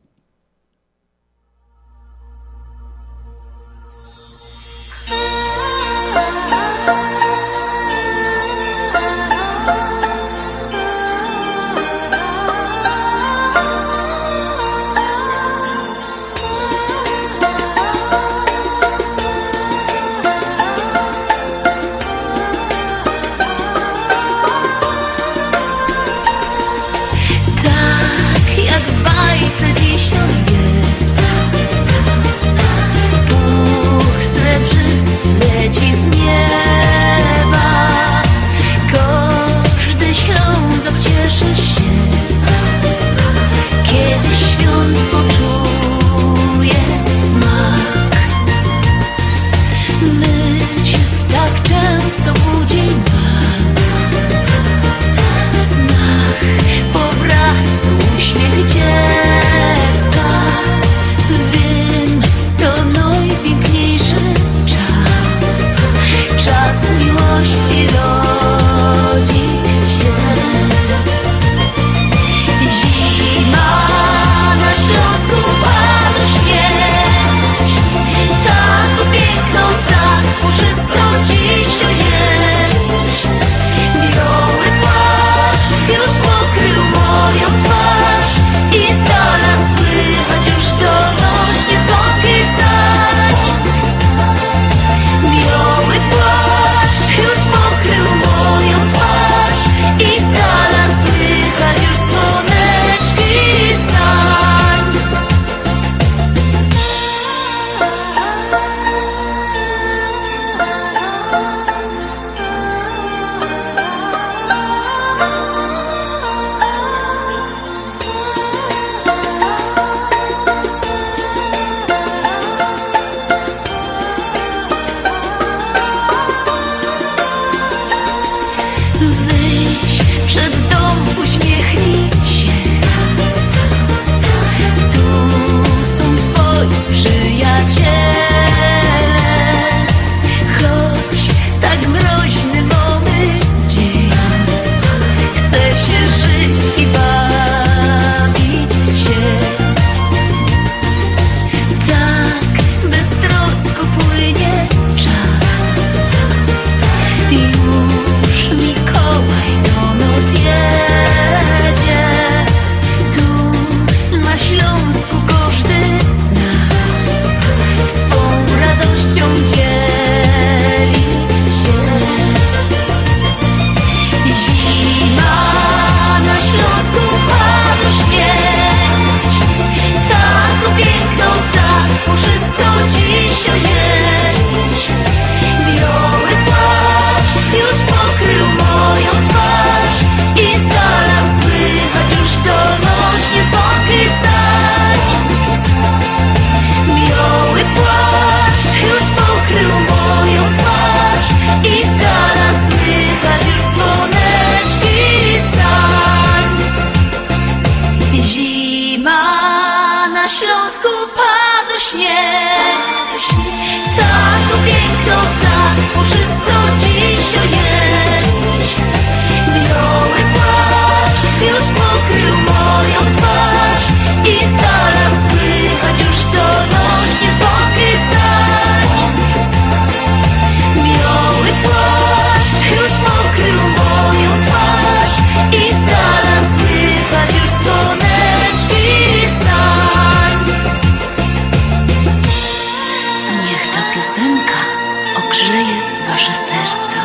Wasze serca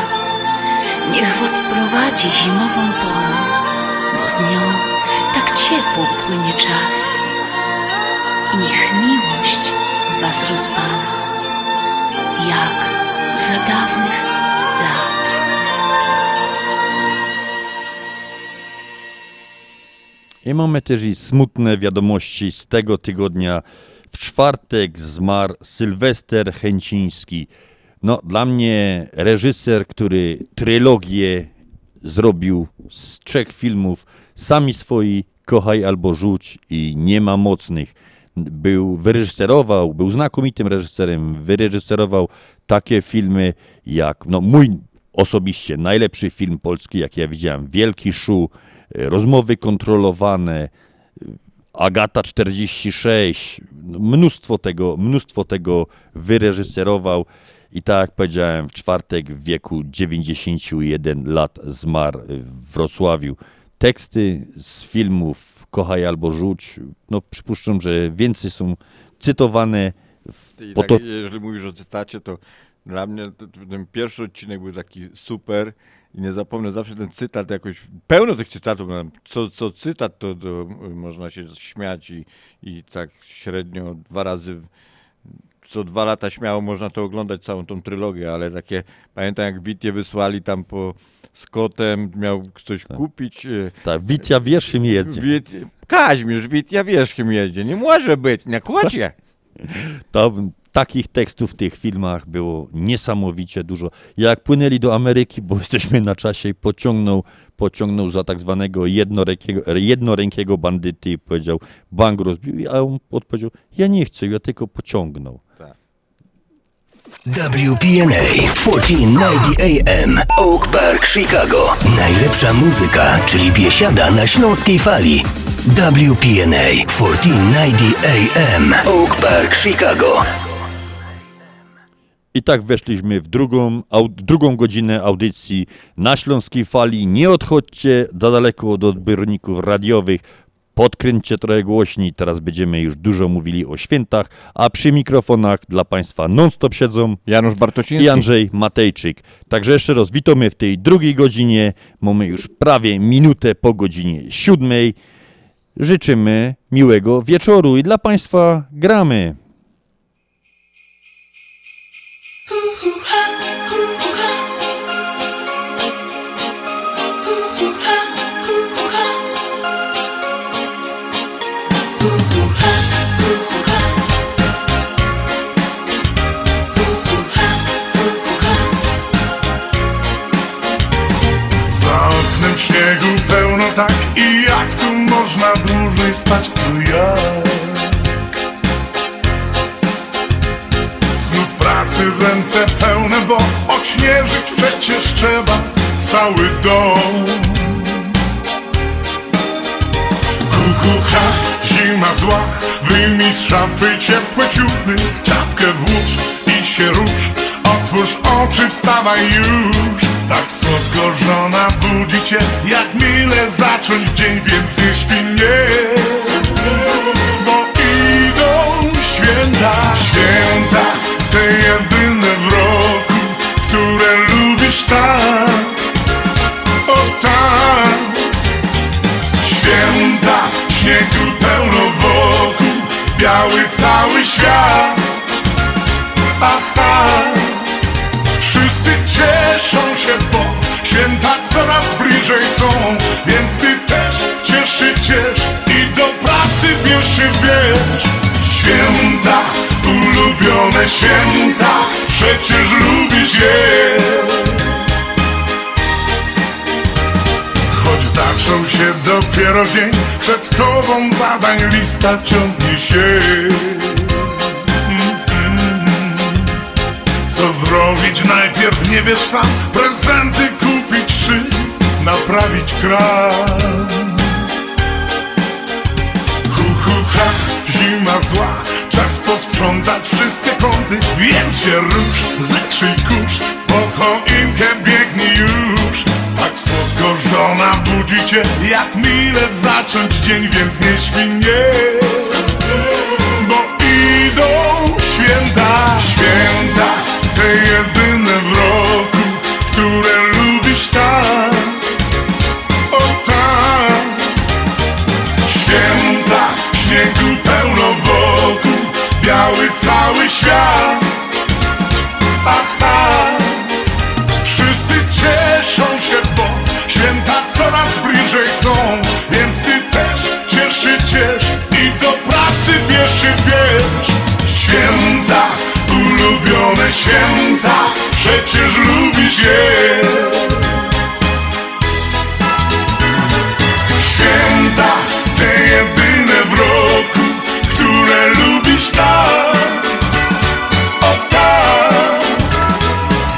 Niech was prowadzi zimową porą Bo z nią tak ciepło płynie czas I niech miłość was rozpala Jak za dawnych lat I mamy też i smutne wiadomości z tego tygodnia. W czwartek zmarł Sylwester Chęciński. No, dla mnie reżyser, który trylogię zrobił z trzech filmów, sami swoi, Kochaj albo Rzuć i Nie ma mocnych. Był, wyreżyserował, był znakomitym reżyserem, wyreżyserował takie filmy jak, no mój osobiście najlepszy film polski, jaki ja widziałem, Wielki Szu, Rozmowy kontrolowane, Agata 46, no, mnóstwo tego, mnóstwo tego wyreżyserował i tak jak powiedziałem, w czwartek w wieku 91 lat zmarł w Wrocławiu. Teksty z filmów Kochaj albo Rzuć, no przypuszczam, że więcej są cytowane w, I tak, to, jeżeli mówisz o cytacie, to dla mnie ten pierwszy odcinek był taki super i nie zapomnę zawsze ten cytat jakoś, pełno tych cytatów, no, co, co cytat to, to można się śmiać i, i tak średnio dwa razy, co dwa lata śmiało można to oglądać całą tą trylogię, ale takie, pamiętam jak Witję wysłali tam po z kotem, miał ktoś kupić. e, Tak, Witja wierzchem jedzie. Wit, Kaźmierz, Witja wierzchem jedzie, nie może być, na kocie. (laughs) To, takich tekstów w tych filmach było niesamowicie dużo. Jak płynęli do Ameryki, bo jesteśmy na czasie, pociągnął, pociągnął za tak zwanego jednorękiego, jednorękiego bandyty i powiedział, bank rozbił, a on odpowiedział, ja nie chcę, ja tylko pociągnął. WPNA 1490 AM Oak Park, Chicago. Najlepsza muzyka, czyli biesiada na śląskiej fali. WPNA 1490 AM Oak Park, Chicago. I tak weszliśmy w drugą, drugą godzinę audycji na Śląskiej Fali. Nie odchodźcie za daleko od odbiorników radiowych. Podkręćcie trochę głośniej. Teraz będziemy już dużo mówili o świętach, a przy mikrofonach dla Państwa non-stop siedzą Janusz Bartosiński i Andrzej Matejczyk. Także jeszcze raz witamy w tej drugiej godzinie. Mamy już prawie minutę po godzinie siódmej. Życzymy miłego wieczoru i dla Państwa gramy. Spać tu jak Znów pracy ręce pełne, bo odśnieżyć przecież trzeba cały dom. Kukucha, zima zła, wyjmij z szafy ciepłe ciuchy Czapkę włóż i się rusz, otwórz oczy, wstawaj już Tak słodko żona budzi cię, jak mile zacząć dzień, więc nie śpi nie Bo idą święta, święta, te jedyne w roku, które lubisz tak. O tak. Święta, śniegu pełno wokół Biały cały świat. Aha Wszyscy cieszą się, bo Święta coraz bliżej są Więc ty też cieszy ciesz I do pracy bierz się bierz Święta, ulubione święta Przecież lubisz je. Choć zaczął się dopiero dzień Przed tobą zadań lista ciągnie się Co zrobić? najpierw nie wiesz sam Prezenty kupić czy naprawić kran Hu hu ha, zima zła Czas posprzątać wszystkie kąty. Więc się rusz, zetrzyj kurz Po choinkę biegnij już. Tak słodko żona budzi cię Jak mile zacząć dzień Więc nie śpi nie. Bo idą Święta, te jedyne w roku Które lubisz tak. O tak. Święta, śniegu pełno wokół Biały cały świat. Aha Wszyscy cieszą się, bo święta coraz bliżej są Więc ty też ciesz się, ciesz I do pracy bierz się, bierz Święta, Przecież lubisz je Święta, te jedyne w roku, które lubisz tak, o tak.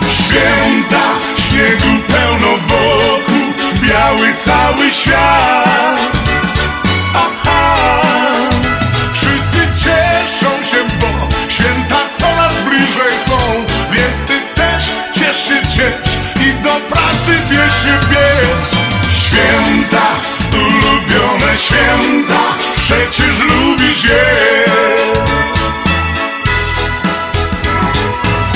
Święta, śniegu pełno wokół, biały cały świat. Je.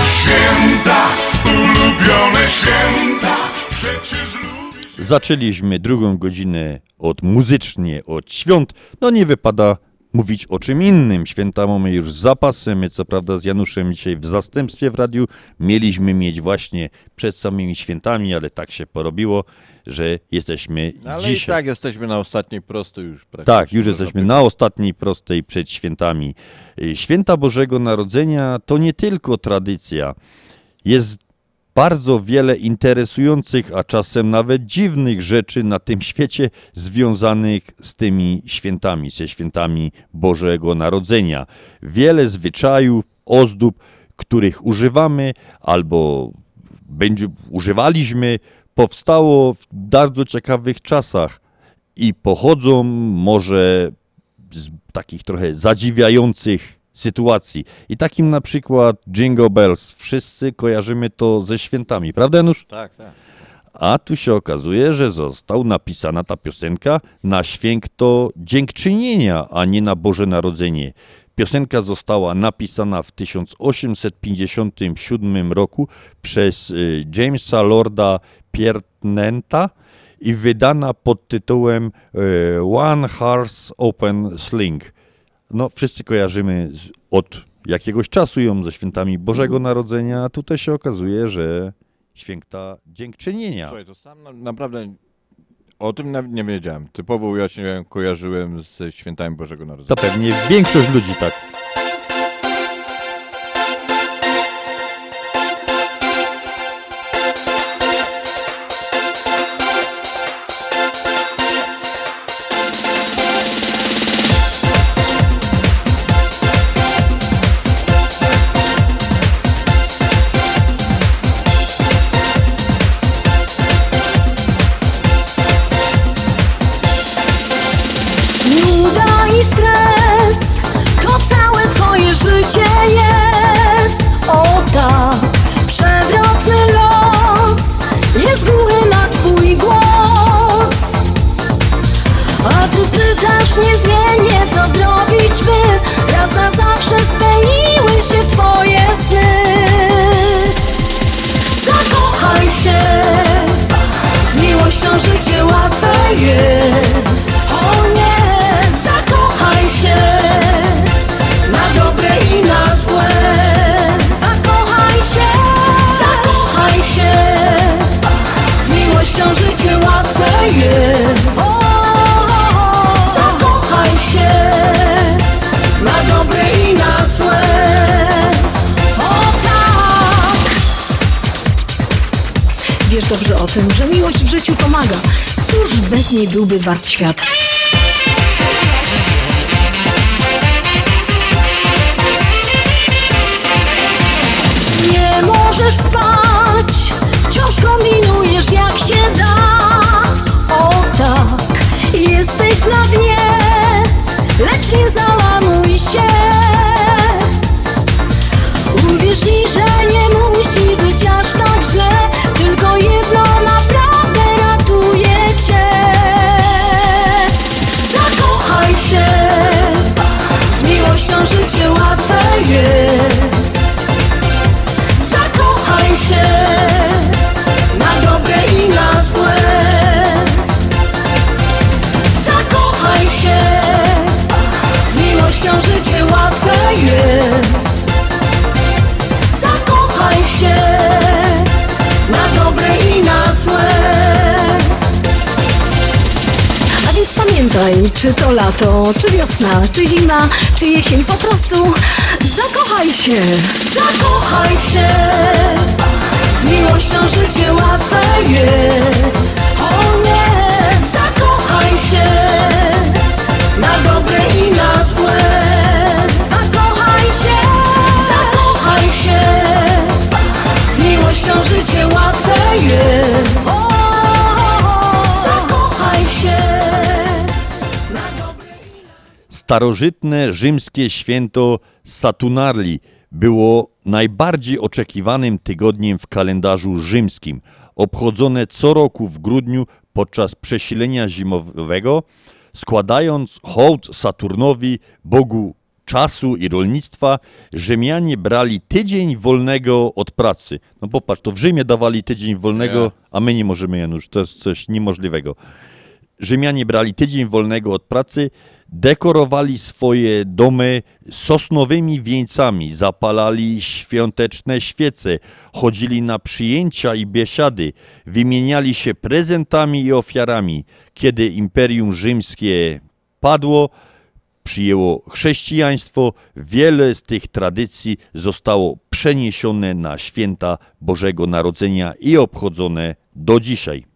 Święta, ulubione święta, przecież lubisz Zaczęliśmy drugą godzinę od muzycznie, od świąt. No nie wypada mówić o czym innym. Święta mamy już z zapasem. My co prawda z Januszem dzisiaj w zastępstwie w radiu mieliśmy mieć właśnie przed samymi świętami, ale tak się porobiło, że jesteśmy Ale dzisiaj. i tak jesteśmy na ostatniej prostej już. Tak, już jesteśmy na ostatniej prostej przed świętami. Y, Święta Bożego Narodzenia to nie tylko tradycja. Jest bardzo wiele interesujących, a czasem nawet dziwnych rzeczy na tym (laughs) świecie związanych z tymi świętami, ze świętami Bożego Narodzenia. Wiele zwyczajów, ozdób, których używamy albo będzie, używaliśmy, powstało w bardzo ciekawych czasach i pochodzą może z takich trochę zadziwiających sytuacji. I takim na przykład Jingle Bells. Wszyscy kojarzymy to ze świętami, prawda Janusz? Tak, tak. A tu się okazuje, że został napisana ta piosenka na święto dziękczynienia, a nie na Boże Narodzenie. Piosenka została napisana w 1857 roku przez y, Jamesa Lorda Piernenta i wydana pod tytułem y, One Horse Open Sling. No, wszyscy kojarzymy z, od jakiegoś czasu ją ze świętami Bożego Narodzenia, a tutaj się okazuje, że święta dziękczynienia. Słuchaj, to sam na, naprawdę o tym nawet nie wiedziałem. Typowo ja się kojarzyłem ze świętami Bożego Narodzenia. To pewnie większość ludzi tak. Czy to lato, czy wiosna, czy zima, czy jesień, po prostu zakochaj się. Zakochaj się. Z miłością życie łatwe jest. O nie, zakochaj się. Na dobre i na złe. Zakochaj się. Zakochaj się. Z miłością życie łatwe jest. Starożytne rzymskie święto Saturnalii było najbardziej oczekiwanym tygodniem w kalendarzu rzymskim, obchodzone co roku w grudniu podczas przesilenia zimowego, składając hołd Saturnowi, bogu czasu i rolnictwa, Rzymianie brali tydzień wolnego od pracy. No popatrz, to w Rzymie dawali tydzień wolnego, a my nie możemy, Janusz, to jest coś niemożliwego. Rzymianie brali tydzień wolnego od pracy, dekorowali swoje domy sosnowymi wieńcami, zapalali świąteczne świece, chodzili na przyjęcia i biesiady, wymieniali się prezentami i ofiarami. Kiedy Imperium Rzymskie padło, przyjęło chrześcijaństwo, wiele z tych tradycji zostało przeniesione na święta Bożego Narodzenia i obchodzone do dzisiaj.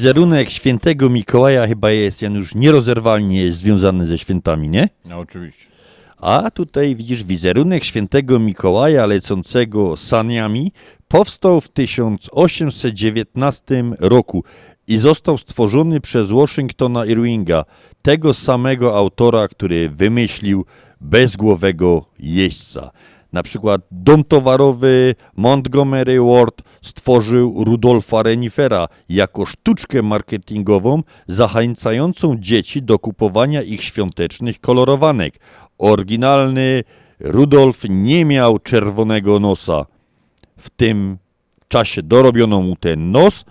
Wizerunek świętego Mikołaja chyba jest Janusz nierozerwalnie związany ze świętami, nie? No oczywiście. A tutaj widzisz wizerunek świętego Mikołaja lecącego saniami powstał w 1819 roku i został stworzony przez Washingtona Irvinga, tego samego autora, który wymyślił bezgłowego jeźdźca. Na przykład dom towarowy Montgomery Ward stworzył Rudolfa Renifera jako sztuczkę marketingową zachęcającą dzieci do kupowania ich świątecznych kolorowanek. Oryginalny Rudolf nie miał czerwonego nosa. W tym czasie dorobiono mu ten nos.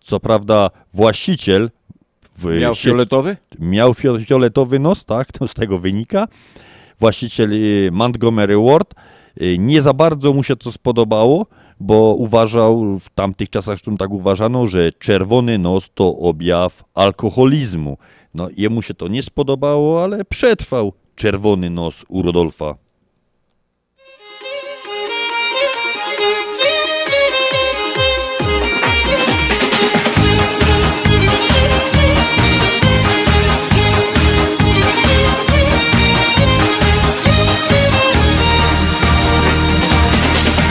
Co prawda właściciel Miał fioletowy? Miał fio- fioletowy nos, tak, to z tego wynika. Właściciel y, Montgomery Ward nie za bardzo mu się to spodobało, bo uważał, w tamtych czasach zresztą tak uważano, że czerwony nos to objaw alkoholizmu. No jemu się to nie spodobało, ale przetrwał czerwony nos u Rodolfa.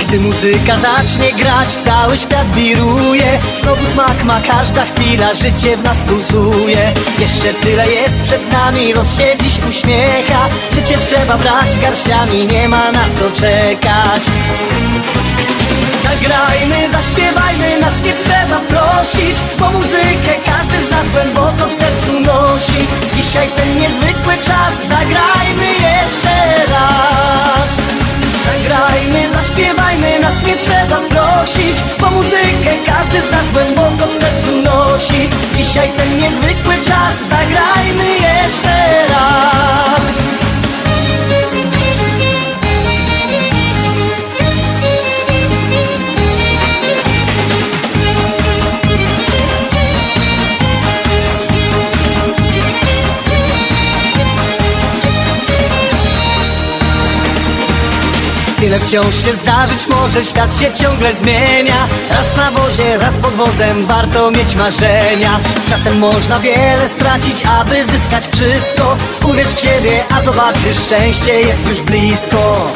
Gdy muzyka zacznie grać, cały świat wiruje. Znowu smak ma każda chwila, życie w nas pulsuje. Jeszcze tyle jest przed nami, los się dziś uśmiecha. Życie trzeba brać garściami, nie ma na co czekać. Zagrajmy, zaśpiewajmy, nas nie trzeba prosić Bo muzykę każdy z nas głęboko w sercu nosi. Dzisiaj ten niezwykły czas, zagrajmy jeszcze raz zaśpiewajmy, nas nie trzeba prosić Bo muzykę każdy z nas głęboko w sercu nosi. Dzisiaj ten niezwykły czas, zagrajmy jeszcze Tyle wciąż się zdarzyć może, świat się ciągle zmienia. Raz na wozie, raz pod wozem, warto mieć marzenia. Czasem można wiele stracić, aby zyskać wszystko. Uwierz w siebie, a zobaczysz, szczęście jest już blisko.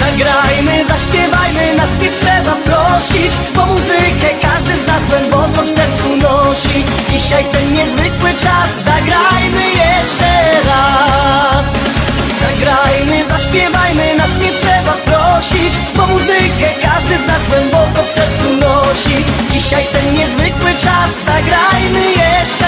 Zagrajmy, zaśpiewajmy, nas nie trzeba prosić Bo muzykę każdy z nas głęboko w sercu nosi. Dzisiaj ten niezwykły czas, zagrajmy jeszcze raz Zagrajmy, zaśpiewajmy, nas nie trzeba prosić Bo muzykę każdy z nas głęboko w sercu nosi. Dzisiaj ten niezwykły czas, zagrajmy jeszcze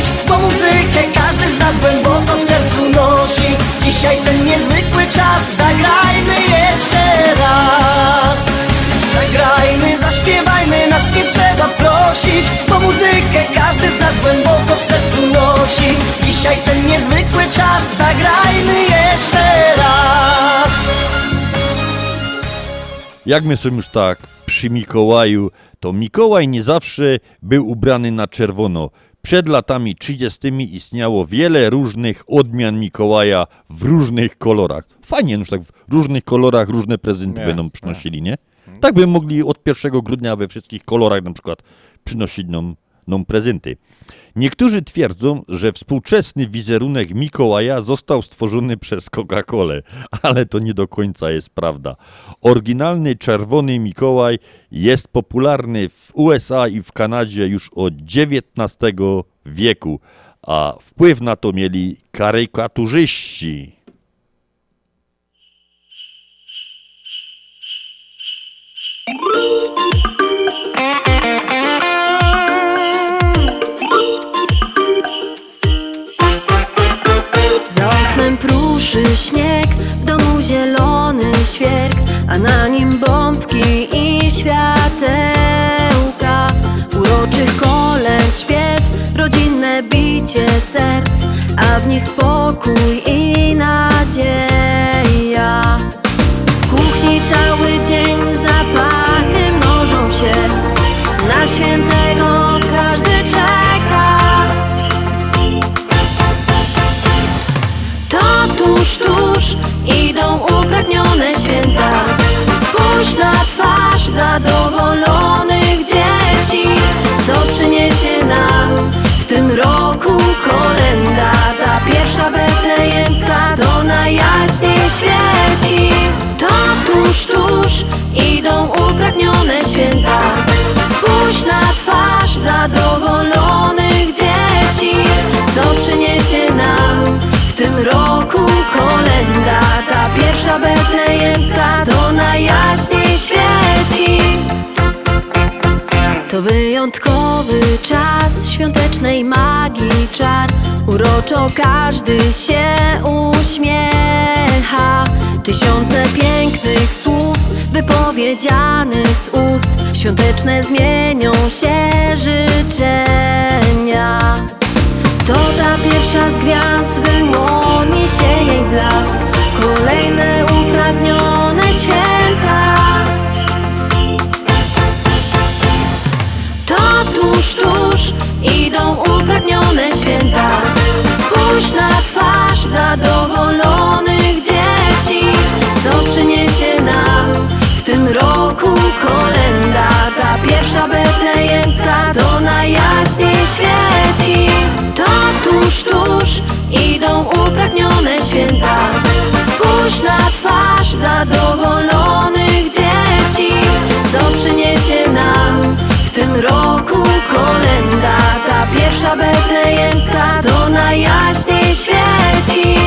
prosić Bo muzykę każdy z nas głęboko w sercu nosi. Dzisiaj ten niezwykły czas, zagrajmy jeszcze raz. Zagrajmy, zaśpiewajmy, nas nie trzeba prosić. Bo muzykę każdy z nas głęboko w sercu nosi. Dzisiaj ten niezwykły czas, zagrajmy jeszcze raz. Jak my są już tak przy Mikołaju, to Mikołaj nie zawsze był ubrany na czerwono. Przed latami 30. istniało wiele różnych odmian Mikołaja w różnych kolorach. Fajnie, już tak w różnych kolorach różne prezenty Nie, będą przynosili, nie? Tak by mogli od 1 grudnia we wszystkich kolorach na przykład przynosić nam, nam prezenty. Niektórzy twierdzą, że współczesny wizerunek Mikołaja został stworzony przez Coca-Colę, ale to nie do końca jest prawda. Oryginalny czerwony Mikołaj jest popularny w USA i w Kanadzie już od XIX wieku, a wpływ na to mieli karykaturzyści. Oknem pruszy śnieg, w domu zielony świerk, a na nim bombki i światełka. Uroczych kolęd, śpiew, rodzinne bicie serc, a w nich spokój i nadzieja. W kuchni cały dzień zapachy mnożą się, na świętego idą upragnione święta. Spójrz na twarz zadowolonych dzieci Co przyniesie nam w tym roku kolenda. Ta pierwsza betlejemska to najjaśniej świeci. To tuż, tuż idą upragnione święta. Spójrz na twarz zadowolonych dzieci Co przyniesie nam tym roku kolenda. Ta pierwsza betlejemska to najjaśniej świeci. To wyjątkowy czas świątecznej magii. Czar Uroczo każdy się uśmiecha. Tysiące pięknych słów wypowiedzianych z ust Świąteczne zmienią się życzenia to ta pierwsza z gwiazd wyłoni się jej blask. Kolejne upragnione święta. To tuż, tuż idą upragnione święta. Spójrz na twarz zadowolonych dzieci. Co przyniesie nam tym roku kolenda. Ta pierwsza betlejemska to najjaśniej świeci. To tuż, tuż idą upragnione święta. Spójrz na twarz zadowolonych dzieci. Co przyniesie nam w tym roku kolenda? Ta pierwsza betlejemska to najjaśniej świeci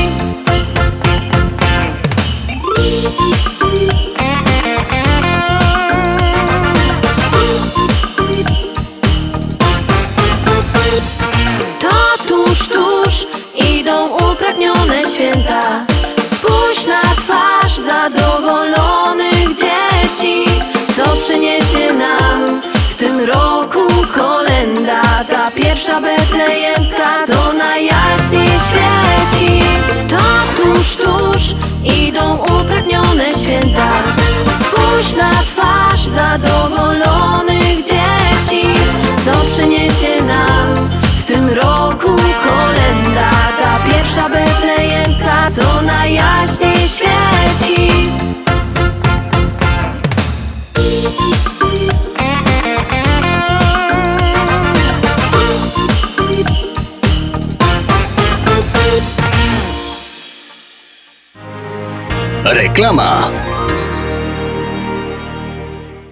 zadowolonych dzieci Co przyniesie nam w tym roku kolenda. Ta pierwsza betlejemska to najjaśniej świeci. To tuż, tuż idą upragnione święta. Spójrz na twarz zadowolonych dzieci Co przyniesie nam w tym roku kolenda. Ta pierwsza betlejemska to najjaśniej świeci Reklama.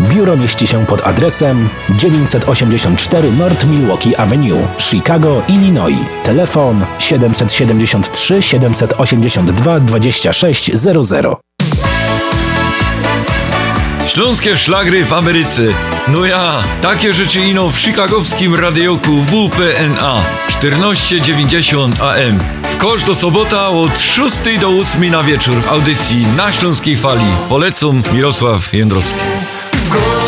Biuro mieści się pod adresem 984 North Milwaukee Avenue, Chicago, Illinois. Telefon 773 782 2600. Śląskie szlagry w Ameryce. No ja, takie rzeczy ino w chicagowskim radioku WPNA 1490 AM. W kosz do sobota od 6 do 8 na wieczór w audycji na Śląskiej Fali. Polecam Mirosław Jędrowski. W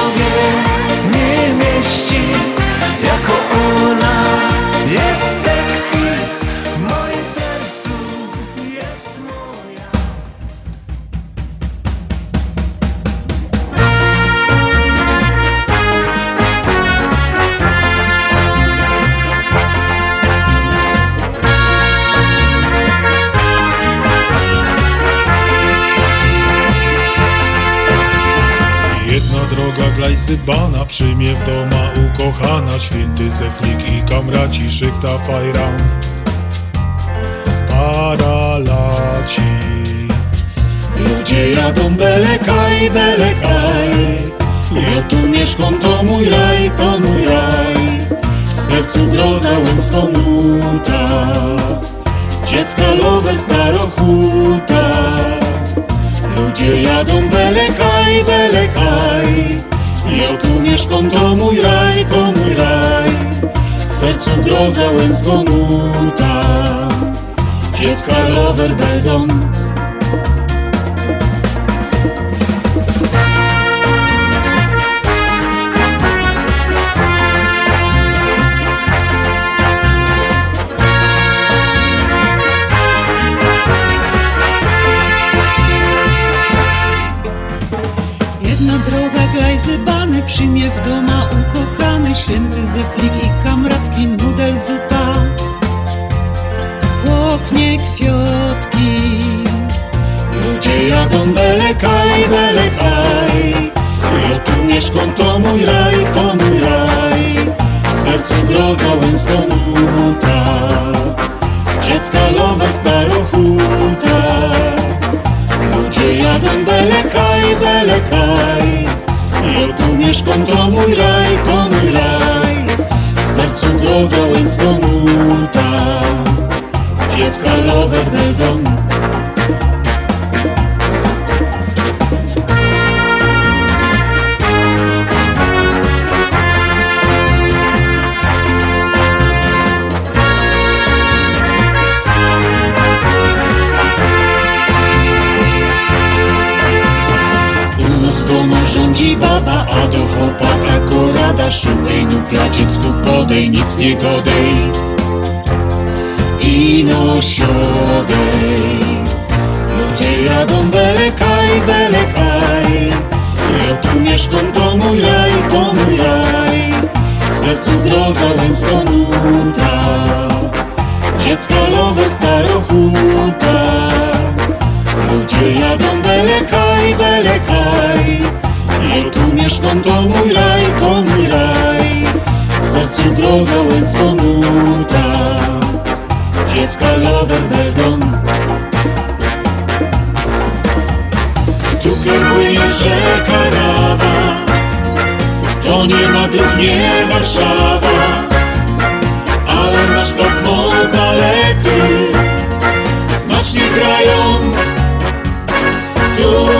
glajzybana przyjmie w doma ukochana Święty Zeflik i kamraci szychta fajran Paralaci. Ludzie jadą belekaj, belekaj Ja tu mieszkam, to mój raj, to mój raj. W sercu groza łęcką nuta. Dziecka lover starochuta. Ludzie jadą belekaj, belekaj Ja tu mieszkam, to mój raj, to mój raj. W sercu groza łęcką nuta Dziecka lover beldą Mieszkam, to mój raj, to mój raj. W sercu groza łęską nuta. Dziecka lover starochuta. Ludzie jadą belekaj, belekaj. Ja tu mieszkam, to mój raj, to mój raj. W sercu groza łęską nuta. Dziecka lover beldą do chłopaka korada Szukaj nu placiecku podej, nic nie godej. I no siodej. Ludzie jadą belekaj, belekaj. Ja tu mieszkam, to mój raj, to mój raj. W sercu groza łęcką nuta. Dziecka lover starochuta. Ludzie jadą belekaj, belekaj Ja tu mieszkam, to mój raj, to mój raj. W sercu groza łęcką nuta Dziecka lover Tu płynie rzeka Rawa. To nie Madryt, nie Warszawa. Ale nasz plac ma zalety. Smacznie grają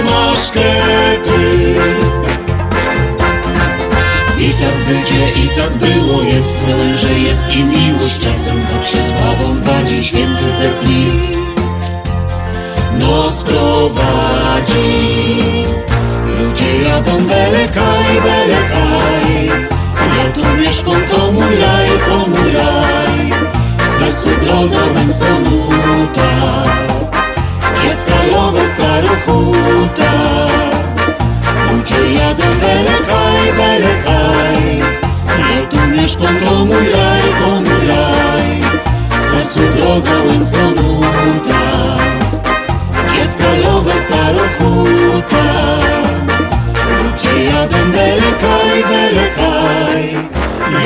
masz kety I tak będzie, i tak było. Jest zły, że jest i miłość Czasem to przez słabą wadzi Święty Zeflik Nos prowadzi. Ludzie jadą belekaj, belekaj Ja tu mieszkam, to mój raj, to mój raj. W sercu groza nuta Dziecka lowe starochuta Ludzie jadą belekaj bele kaj Ja tu mieszkam, to mój raj, to mój raj. W sercu groza Łęskonuta Dziecka lowe starochuta Ludzie jadą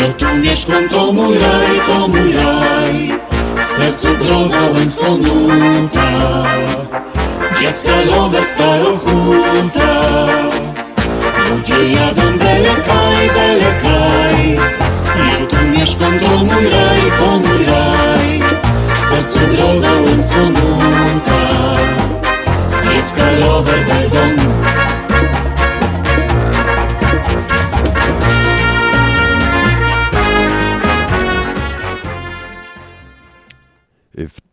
Ja tu mieszkam, to mój raj, to mój raj. W sercu groza Łęskonuta Dziecka lowe starochuta Ludzie jadą bele kaj, bele kaj Ja tu mieszkam, to mój raj, to mój raj. W sercu groza Łęskonuta Dziecka lover będą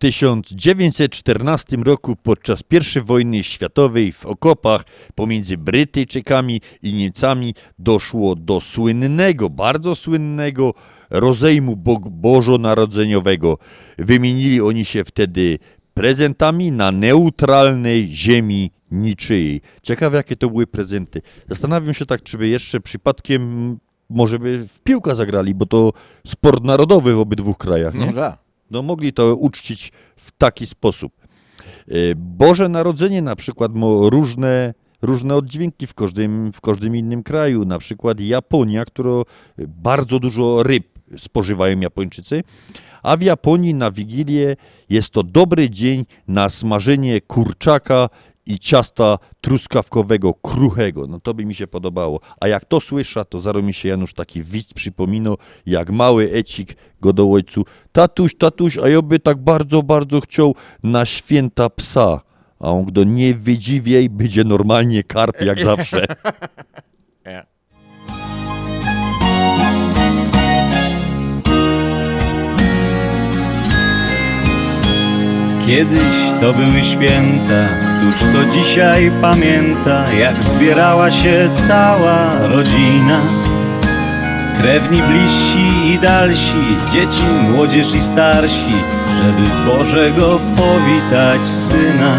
1914 roku podczas I wojny światowej w okopach pomiędzy Brytyjczykami i Niemcami doszło do słynnego, bardzo słynnego rozejmu bo bożonarodzeniowego. Wymienili oni się wtedy prezentami na neutralnej ziemi niczyjej. Ciekawe jakie to były prezenty. Zastanawiam się tak, czy by jeszcze przypadkiem może by w piłkę zagrali, bo to sport narodowy w obydwu krajach, nie? No tak. No mogli to uczcić w taki sposób. E, Boże Narodzenie na przykład ma różne, różne oddźwięki w każdym, w każdym innym kraju. Na przykład Japonia, która bardzo dużo ryb spożywają Japończycy, a w Japonii na Wigilię jest to dobry dzień na smażenie kurczaka i ciasta truskawkowego, kruchego. No to by mi się podobało. A jak to słysza, to zaraz mi się Janusz taki widz przypominał, jak mały Ecik go do ojcu. Tatuś, tatuś, a ja by tak bardzo, bardzo chciał na święta psa. A on go nie wydziwiej, będzie normalnie karp jak zawsze. (laughs) Kiedyś to były święta, któż to dzisiaj pamięta, jak zbierała się cała rodzina. Krewni bliżsi i dalsi, dzieci, młodzież i starsi, żeby Bożego powitać syna.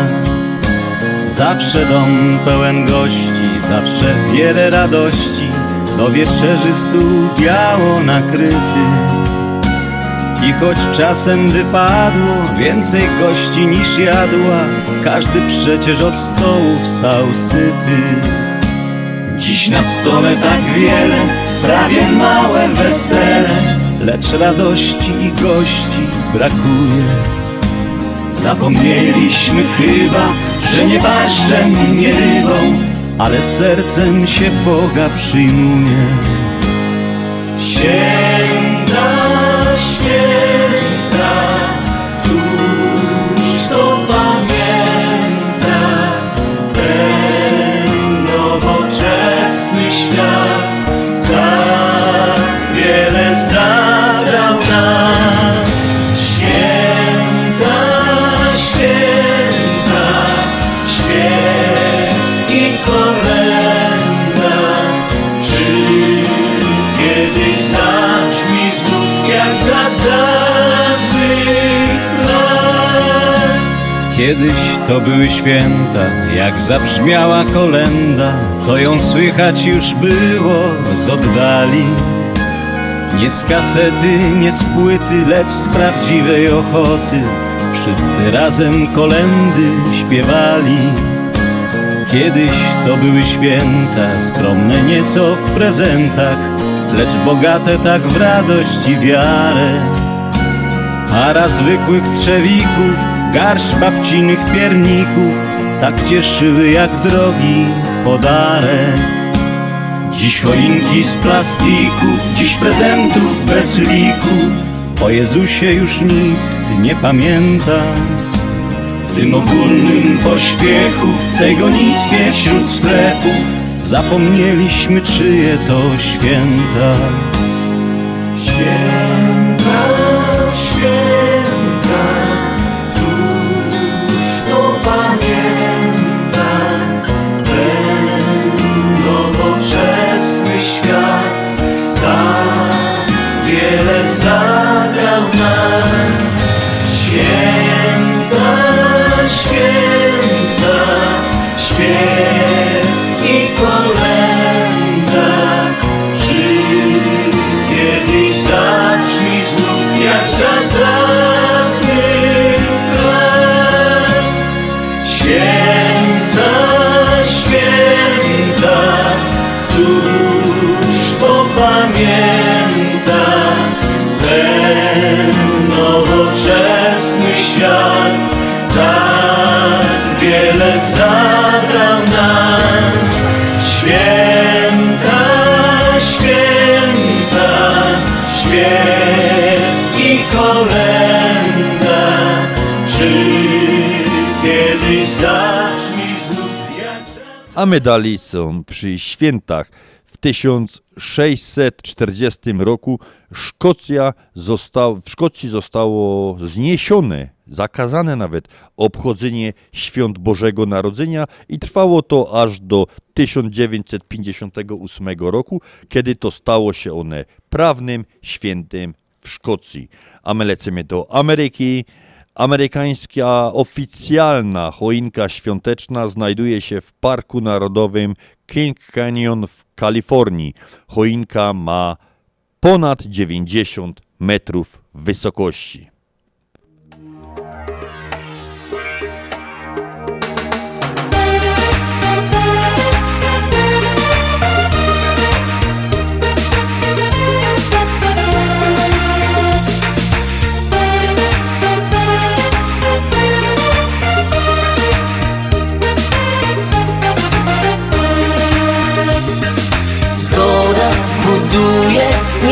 Zawsze dom pełen gości, zawsze wiele radości, do wieczerzy stół biało nakryty. I choć czasem wypadło więcej gości niż jadła, każdy przecież od stołu wstał syty. Dziś na stole tak wiele, prawie małe wesele, lecz radości i gości brakuje. Zapomnieliśmy chyba, że nie paszczem, nie rybą, ale sercem się Boga przyjmuje. Święta, to były święta, jak zabrzmiała kolenda, to ją słychać już było z oddali. Nie z kasety, nie z płyty, lecz z prawdziwej ochoty. Wszyscy razem kolendy śpiewali. Kiedyś to były święta, skromne nieco w prezentach, lecz bogate tak w radość i wiarę. Para zwykłych trzewików, garść babcinych pierników, tak cieszyły jak drogi podarek. Dziś choinki z plastiku, dziś prezentów bez liku. O Jezusie już nikt nie pamięta. W tym ogólnym pośpiechu, w tej gonitwie wśród sklepów, zapomnieliśmy czyje to święta. Święta, A medali są przy świętach. W 1640 roku Szkocja został, w Szkocji zostało zniesione, zakazane nawet obchodzenie świąt Bożego Narodzenia i trwało to aż do 1958 roku, kiedy to stało się one prawnym świętem w Szkocji. A my lecimy do Ameryki. Amerykańska oficjalna choinka świąteczna znajduje się w Parku Narodowym King Canyon w Kalifornii. Choinka ma ponad 90 metrów wysokości.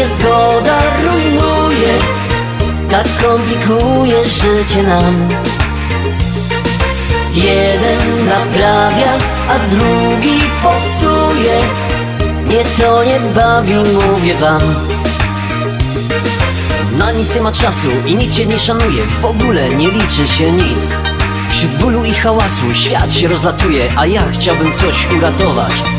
Niezgoda rujnuje Tak komplikuje życie nam. Jeden naprawia, a drugi popsuje. Mnie to nie bawi, mówię wam. Na nic nie ma czasu i nic się nie szanuje. W ogóle nie liczy się nic. Wśród bólu i hałasu świat się rozlatuje A ja chciałbym coś uratować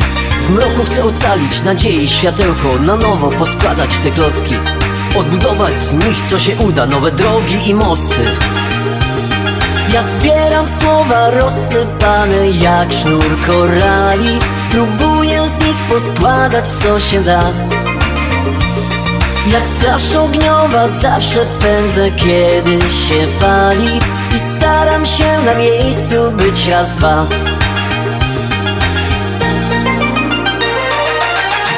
w mroku chcę ocalić nadziei światełko Na nowo poskładać te klocki. Odbudować z nich co się uda Nowe drogi i mosty. Ja zbieram słowa rozsypane jak sznur korali. Próbuję z nich poskładać co się da. Jak straż ogniowa zawsze pędzę kiedy się pali. I staram się na miejscu być raz, dwa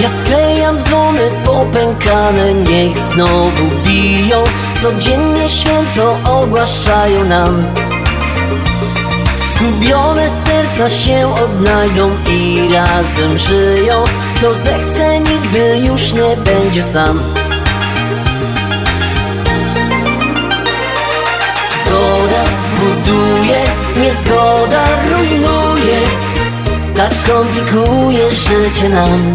ja sklejam dzwony popękane, niech znowu biją. Codziennie święto ogłaszają nam. Zgubione serca się odnajdą i razem żyją. Kto zechce nigdy już nie będzie sam. Zgoda buduje, niezgoda rujnuje. Tak komplikuje życie nam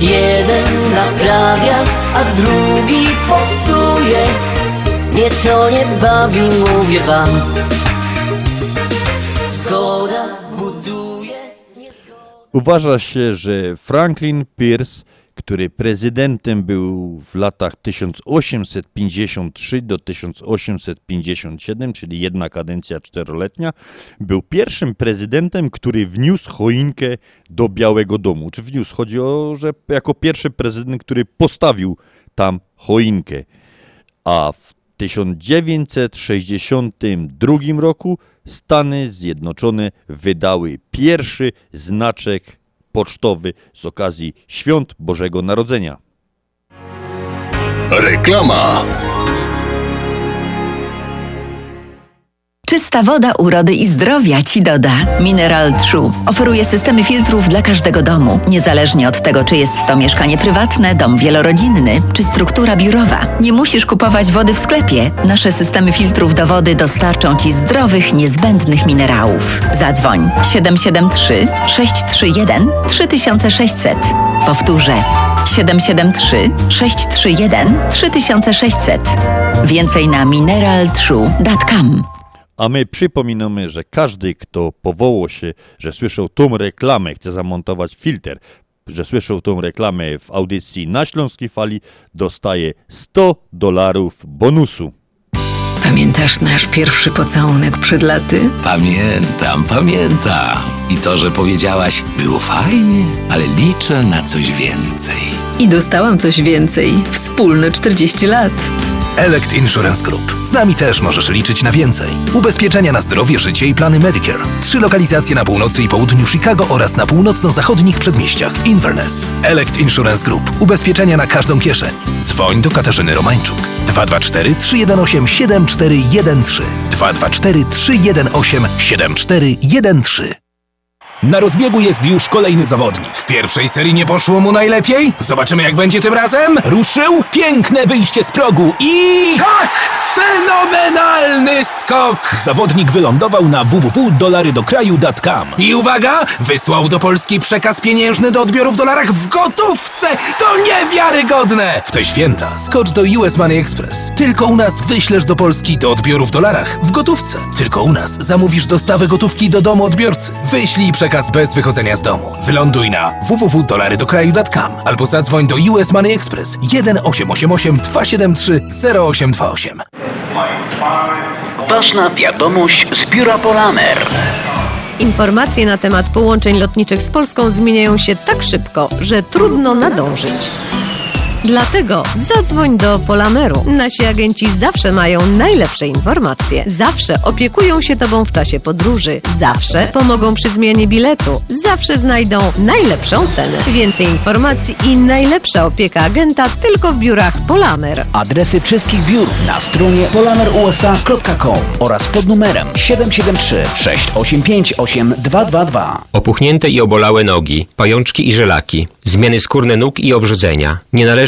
Jeden naprawia, a drugi popsuje. Mnie to nie bawi, mówię wam. Zgoda buduje Uważa się, że Franklin Pierce, który prezydentem był w latach 1853 do 1857, czyli jedna kadencja czteroletnia, był pierwszym prezydentem, który wniósł choinkę do Białego Domu. Czy wniósł? Chodzi o, że jako pierwszy prezydent, który postawił tam choinkę. A w 1962 roku Stany Zjednoczone wydały pierwszy znaczek pocztowy z okazji Świąt Bożego Narodzenia. Reklama. Czysta woda urody i zdrowia Ci doda. Mineral True oferuje systemy filtrów dla każdego domu, niezależnie od tego, czy jest to mieszkanie prywatne, dom wielorodzinny, czy struktura biurowa. Nie musisz kupować wody w sklepie. Nasze systemy filtrów do wody dostarczą Ci zdrowych, niezbędnych minerałów. Zadzwoń 773 631 3600. Powtórzę 773 631 3600. Więcej na mineraltrue.com. A my przypominamy, że każdy, kto powołał się, że słyszał tą reklamę, chce zamontować filtr, że słyszał tą reklamę w audycji na Śląskiej Fali, dostaje 100 dolarów bonusu. Pamiętasz nasz pierwszy pocałunek przed laty? Pamiętam, pamiętam. I to, że powiedziałaś, było fajnie, ale liczę na coś więcej. I dostałam coś więcej. Wspólne 40 lat. Elect Insurance Group. Z nami też możesz liczyć na więcej. Ubezpieczenia na zdrowie, życie i plany Medicare. Trzy lokalizacje na północy i południu Chicago oraz na północno-zachodnich przedmieściach w Inverness. Elect Insurance Group. Ubezpieczenia na każdą kieszeń. Dzwoń do Katarzyny Romańczuk. 224 318 7413 224 318 7413 Na rozbiegu jest już kolejny zawodnik. W pierwszej serii nie poszło mu najlepiej? Zobaczymy jak będzie tym razem. Ruszył, piękne wyjście z progu i... Tak! Fenomenalny skok! Zawodnik wylądował na www.dolarydokraju.com I uwaga! Wysłał do Polski przekaz pieniężny do odbioru w dolarach w gotówce! To niewiarygodne! W te święta skocz do US Money Express. Tylko u nas wyślesz do Polski do odbioru w dolarach w gotówce. Tylko u nas zamówisz dostawę gotówki do domu odbiorcy. Wyślij przekaz bez wychodzenia z domu. Wyląduj na www.dolarydokraju.com albo zadzwoń do US Money Express 1888 273 0828. Ważna wiadomość z biura Polamer. Informacje na temat połączeń lotniczych z Polską zmieniają się tak szybko, że trudno nadążyć. Dlatego zadzwoń do Polameru. Nasi agenci zawsze mają najlepsze informacje. Zawsze opiekują się Tobą w czasie podróży. Zawsze pomogą przy zmianie biletu. Zawsze znajdą najlepszą cenę. Więcej informacji i najlepsza opieka agenta tylko w biurach Polamer. Adresy wszystkich biur na stronie polamerusa.com oraz pod numerem 773 685 8222. Opuchnięte i obolałe nogi, pajączki i żelaki, zmiany skórne nóg i owrzodzenia. Nie należy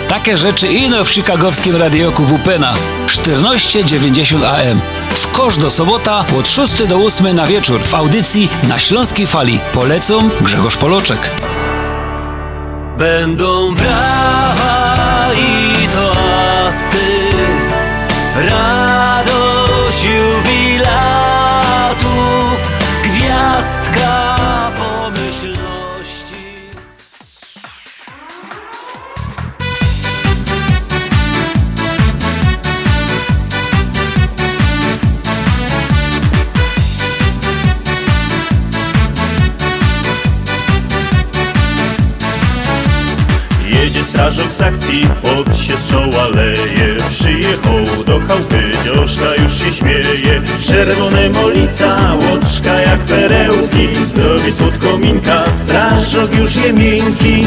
takie rzeczy ino w chicagowskim radioku WPNA 1490 AM. W kosz do sobota od 6 do 8 na wieczór w audycji na Śląskiej Fali. Polecą Grzegorz Poloczek. Będą brawa i toasty, radość z akcji, pot się z czoła leje Przyjechał do chałupy, dzioszka już się śmieje. Czerwone molica, łoczka jak perełki. Zrobi słodko minka, strażok już je miękki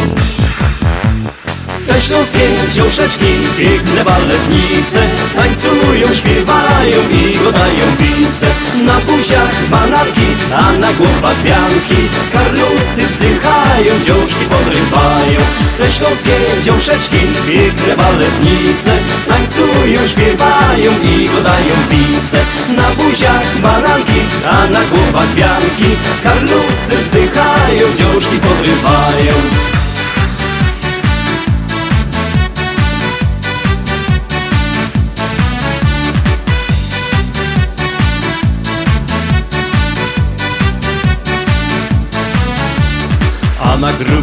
te śląskie dziąszeczki, piękne baletnice Tańcują, śpiewają i godają wice Na buziach bananki, a na głowach pianki Karlusy wzdychają, dziążki podrywają. Te śląskie dziąszeczki, piękne baletnice Tańcują, śpiewają i godają wice Na buziach bananki, a na głowach pianki Karlusy wzdychają, dziążki podrywają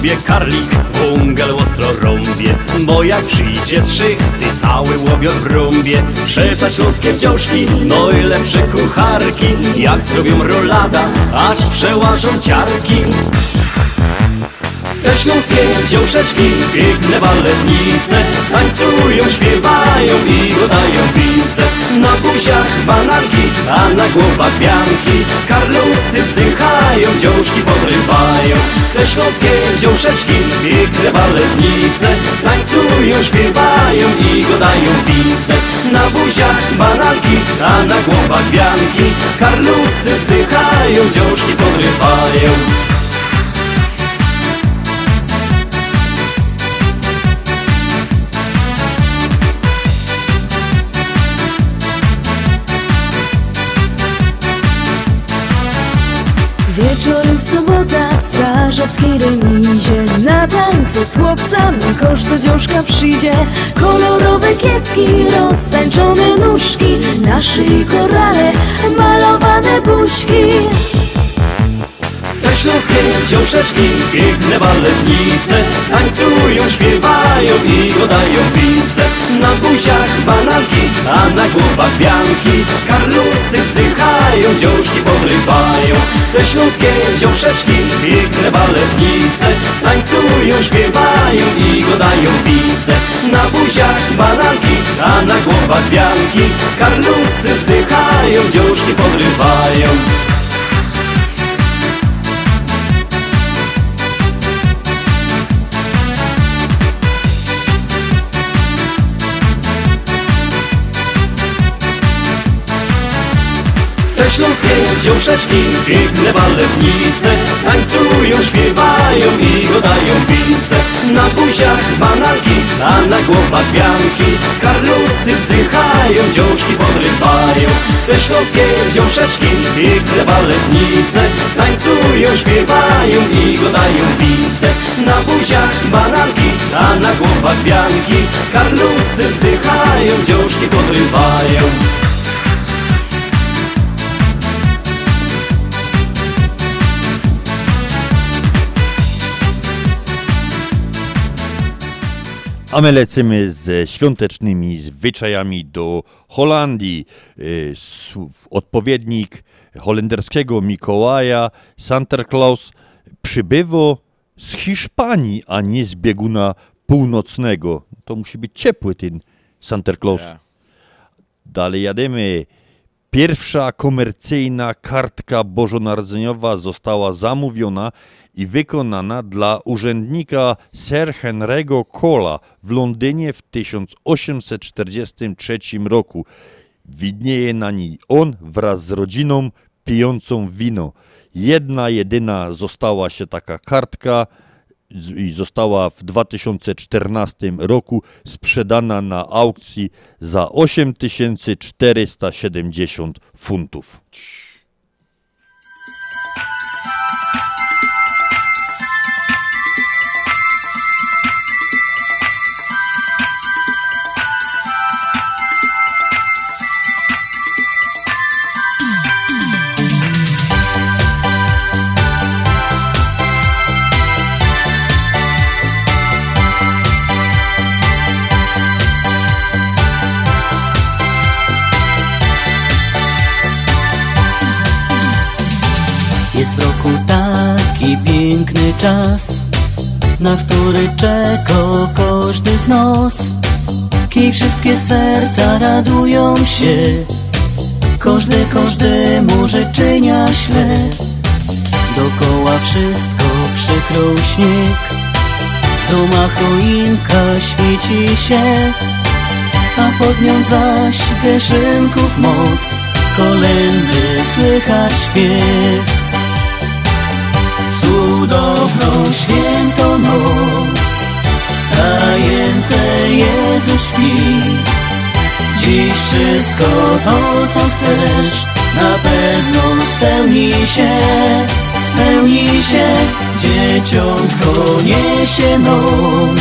Grubie karlik wągel ostro rąbie Bo jak przyjdzie z szychty cały łobior w rąbie Przeca śląskie wciążki, no i lepsze kucharki Jak zrobią rolada, aż przełażą ciarki te śląskie dziąszeczki, piękne baletnice Tańcują, śpiewają i godają wice Na buziach bananki, a na głowach pianki Karlusy wzdychają, dziążki podrywają Te śląskie dziąszeczki, piękne baletnice Tańcują, śpiewają i godają wice Na buziach bananki, a na głowach pianki Karlusy wzdychają, dziążki podrywają Wieczorem w sobota w strażackiej remizie. Na tańce z chłopcami kosz do dziążka przyjdzie. Kolorowe kiecki, roztańczone nóżki. Na szyi korale, malowane buźki Te śląskie dziąszeczki, piękne baletnice. Tańcują, śpiewają i godają wice Na buziach bananki, a na głowach pianki Karlusy wzdychają, dziążki podrywają. Te śląskie dziąszeczki, piękne baletnice. Tańcują, śpiewają i godają wice Na buziach bananki, a na głowach pianki Karlusy wzdychają, dziążki podrywają śląskie dziąszeczki, piękne baletnice Tańcują, śpiewają i godają wice Na buziach bananki, a na głowach pianki Karlusy wzdychają, dziążki podrywają. Te śląskie dziąszeczki, piękne baletnice Tańcują, śpiewają i godają wice Na buziach bananki, a na głowach pianki Karlusy wzdychają, dziążki podrywają A my lecimy ze świątecznymi zwyczajami do Holandii. Y, Odpowiednik holenderskiego Mikołaja, Santa Claus, przybywa z Hiszpanii, a nie z bieguna północnego. To musi być ciepły ten Santa Claus. Dalej jademy. Pierwsza komercyjna kartka bożonarodzeniowa została zamówiona i wykonana dla urzędnika Sir Henry'ego Cola w Londynie w 1843 roku. Widnieje na niej on wraz z rodziną pijącą wino. Jedna jedyna została się taka kartka i została w 2014 roku sprzedana na aukcji za 8470 funtów. Czas na który czeka każdy z nas. Kij wszystkie serca radują się, każdy każdemu życzenia śle. Dokoła wszystko przykrył śnieg, w domach choinka świeci się, a pod nią zaś wyszynków moc, kolendy słychać śpiew. Cudowną świętą noc, stajęce Jezus śpi. Dziś wszystko to, co chcesz, na pewno spełni się, spełni się, dzieciątko niesie nam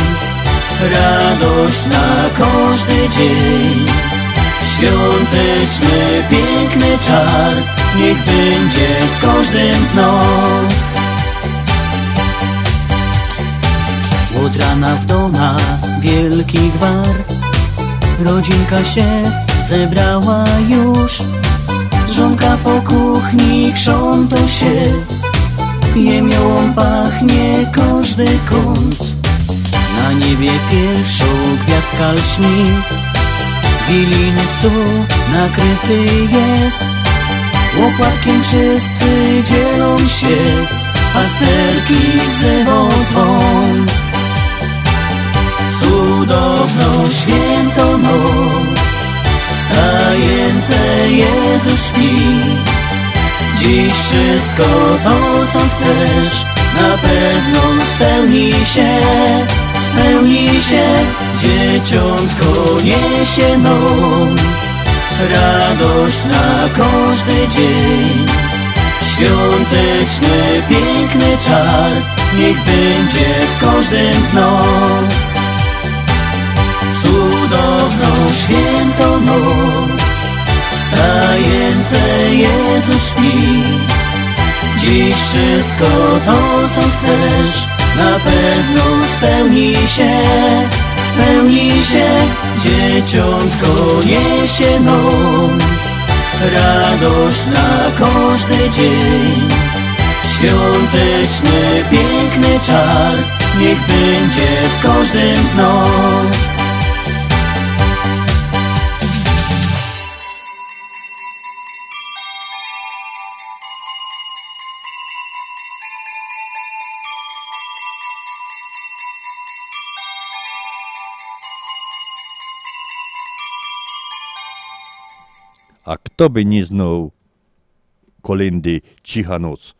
radość na każdy dzień. Świąteczny, piękny czar, niech będzie w każdym z nas. Od rana w doma wielki gwar, rodzinka się zebrała już. Żonka po kuchni krząto się, jemiołą pachnie każdy kąt. Na niebie pierwszą gwiazdka lśni, Wiliny stół nakryty jest, łopatkiem wszyscy dzielą się, pasterki wzywą dzwon. Cudowną świętą noc, stajęce Jezus śpi. Dziś wszystko to, co chcesz, na pewno spełni się, spełni się, dzieciątko niesie nam radość na każdy dzień. Świąteczny, piękny czar, niech będzie w każdym z nas. Cudowną, świętą noc, stajęce Jezus śpi. Dziś wszystko to, co chcesz, na pewno spełni się, spełni się, dzieciątko nam radość na każdy dzień. Świąteczny, piękny czar, niech będzie w każdym z nas. A kto by nie znał kolendy Cicha Noc?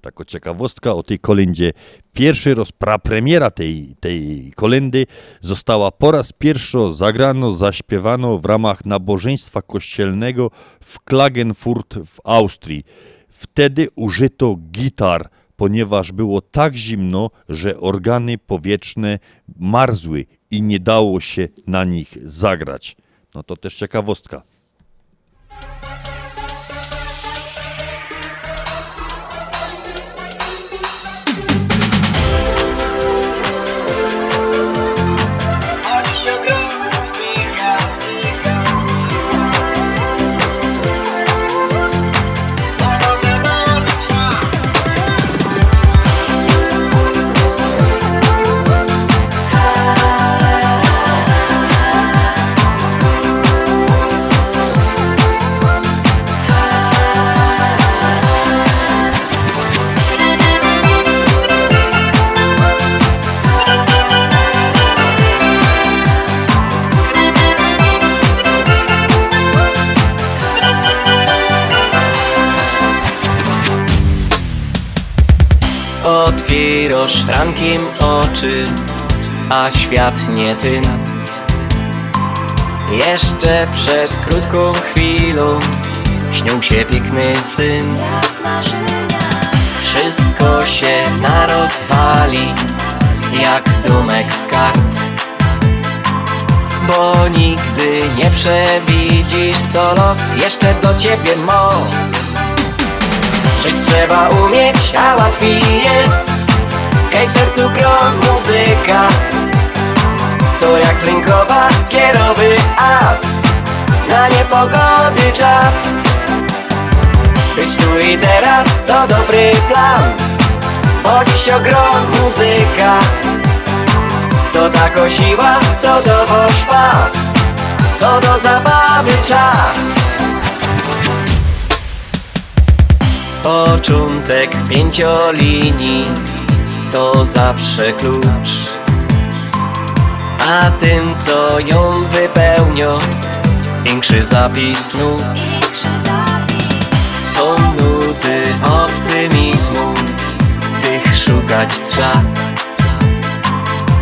Taka ciekawostka o tej kolendzie. Pierwszy raz prapremiera tej, tej kolendy została po raz pierwszy zagrano, zaśpiewano w ramach nabożeństwa kościelnego w Klagenfurt w Austrii. Wtedy użyto gitar, ponieważ było tak zimno, że organy powietrzne marzły i nie dało się na nich zagrać. No to też ciekawostka. Otwierasz rankiem oczy, a świat nie ten. Jeszcze przed krótką chwilą śnił się piękny syn. Wszystko się narozwali, jak domek z kart. Bo nigdy nie przewidzisz, co los jeszcze do ciebie ma. Żyć trzeba umieć, a łatwiej jest Hej w sercu grom muzyka. To jak z rynkowa kierowy as. Na niepogody czas. Być tu i teraz to dobry plan. Bo dziś ogrom muzyka. To tako siła, co dowoż pas. To do zabawy czas. Początek pięciolinii To zawsze klucz. A tym, co ją wypełnia Większy zapis nut. Są nuty optymizmu Tych szukać trzeba.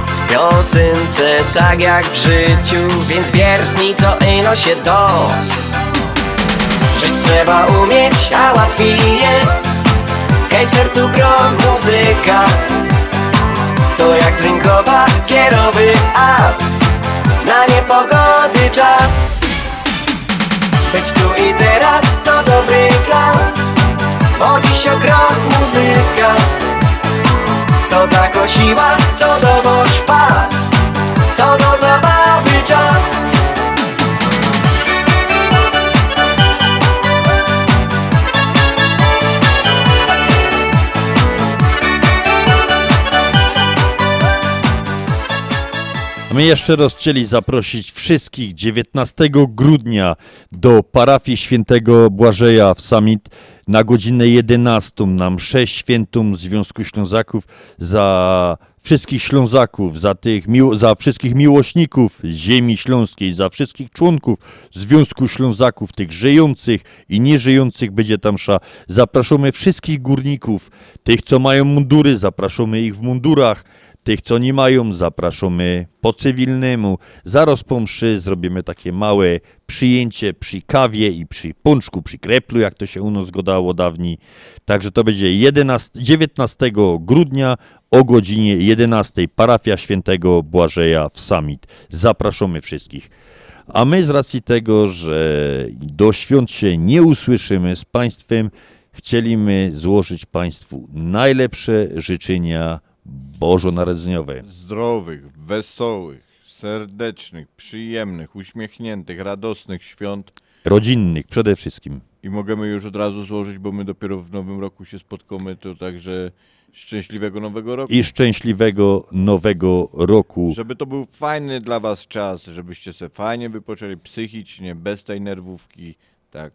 W piosence tak jak w życiu Więc wiersni co ino się do. Żyć trzeba umieć, a łatwiej jest Hej w sercu grom muzyka. To jak z rynkowa kierowy as. Na niepogody czas. Być tu i teraz to dobry plan. Bo dziś ogrom muzyka. To tako siła, co dowoż pas. To do zabawy czas My jeszcze raz chcieli zaprosić wszystkich 19 grudnia do parafii świętego Błażeja w Summit na godzinę 11 na mszę świętą Związku Ślązaków za wszystkich Ślązaków, za, tych, za wszystkich miłośników ziemi śląskiej, za wszystkich członków Związku Ślązaków, tych żyjących i nieżyjących będzie tam msza. Zapraszamy wszystkich górników, tych co mają mundury, zapraszamy ich w mundurach, tych, co nie mają, zapraszamy po cywilnemu. Zaraz po mszy zrobimy takie małe przyjęcie przy kawie i przy pączku, przy kreplu, jak to się u nas godało dawniej. Także to będzie 11, 19 grudnia o godzinie 11 parafia świętego Błażeja w Summit. Zapraszamy wszystkich. A my z racji tego, że do świąt się nie usłyszymy z Państwem, chcieliśmy złożyć Państwu najlepsze życzenia bożonarodzeniowe. Zdrowych, wesołych, serdecznych, przyjemnych, uśmiechniętych, radosnych świąt. Rodzinnych przede wszystkim. I możemy już od razu złożyć, bo my dopiero w nowym roku się spotkamy, to także szczęśliwego nowego roku. I szczęśliwego nowego roku. Żeby to był fajny dla was czas, żebyście se fajnie wypoczęli psychicznie, bez tej nerwówki, tak.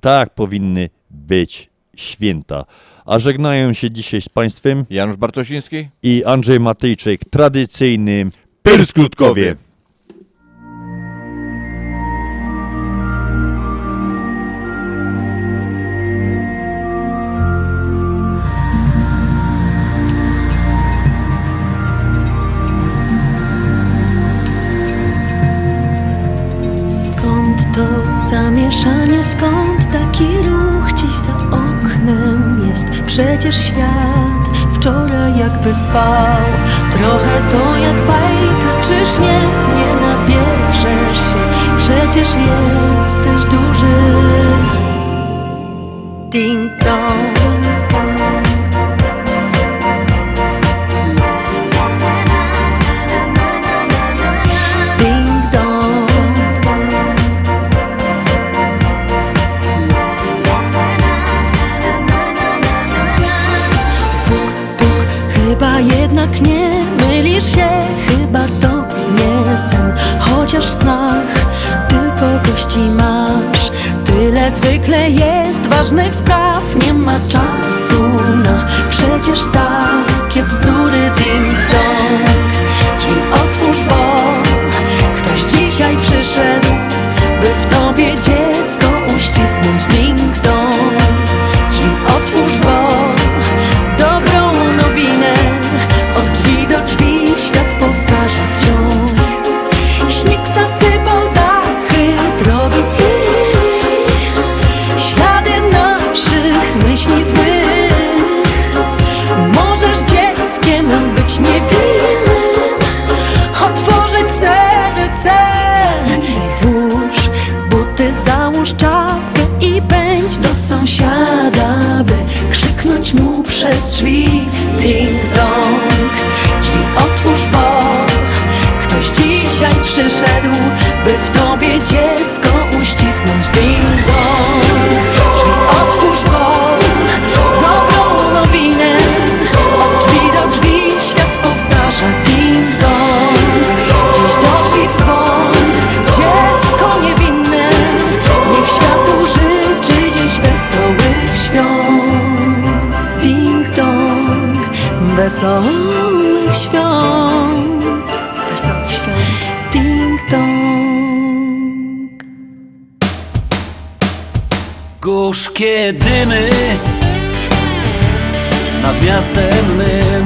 Tak powinny być święta. A żegnają się dzisiaj z Państwem Janusz Bartosiński i Andrzej Matejczyk tradycyjnym Pyrskutkowie. Przecież świat. Wczoraj jakby spał. Trochę to jak bajka, czyż nie? Nie nabierzesz się, przecież jesteś duży. Ding dong jest ważnych przyszedł, by w tobie dziecko uścisnąć ding dong. Drzwi otwórz, bo dobrą nowinę od drzwi do drzwi świat powtarza ding dong. Dziś do drzwi dzwon, dziecko niewinne, niech światu życzy dziś wesołych świąt. Ding dong, wesołych. Miastem mym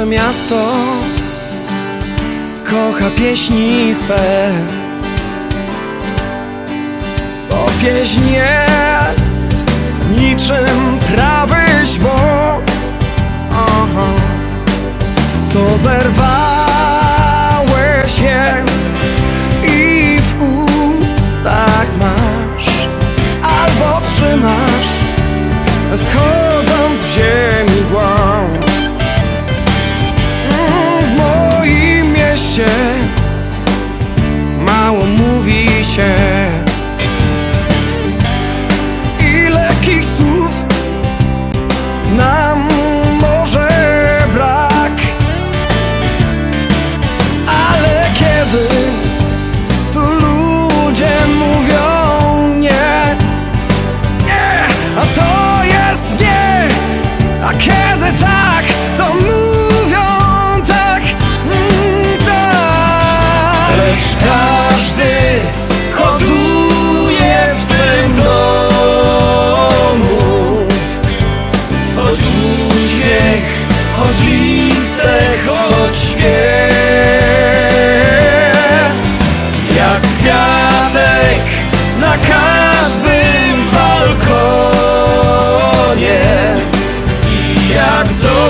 Nasze miasto kocha pieśni swe Bo pieśń jest niczym trawy źbo Aha. Co zerwałeś je i w ustach masz Albo trzymasz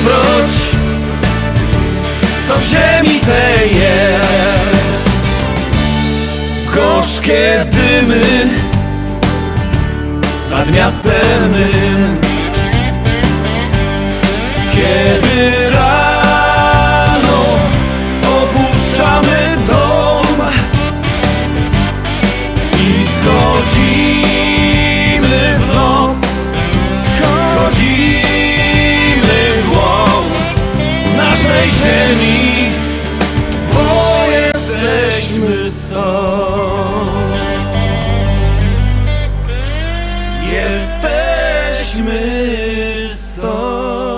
dobroć, co w ziemi tej jest. Gorzkie dymy nad miastem mym Kiedy ziemi Bo jesteśmy stąd Jesteśmy stąd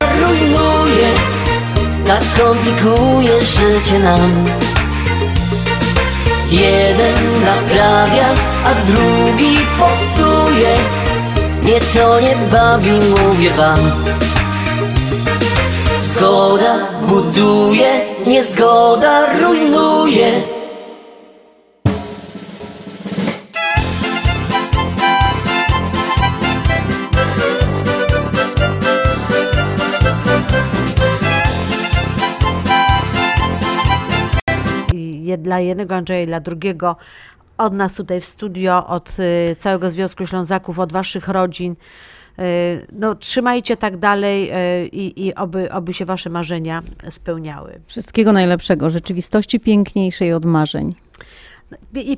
rujnuje, tak komplikuje życie nam. Jeden naprawia, a drugi popsuje. Mnie to nie bawi, mówię wam. Zgoda buduje, niezgoda rujnuje. Dla jednego Andrzeja i dla drugiego od nas tutaj w studio, od y, całego Związku Ślązaków, od waszych rodzin. Y, No, trzymajcie tak dalej y, i, i oby, oby się wasze marzenia spełniały. Wszystkiego najlepszego, rzeczywistości piękniejszej od marzeń. I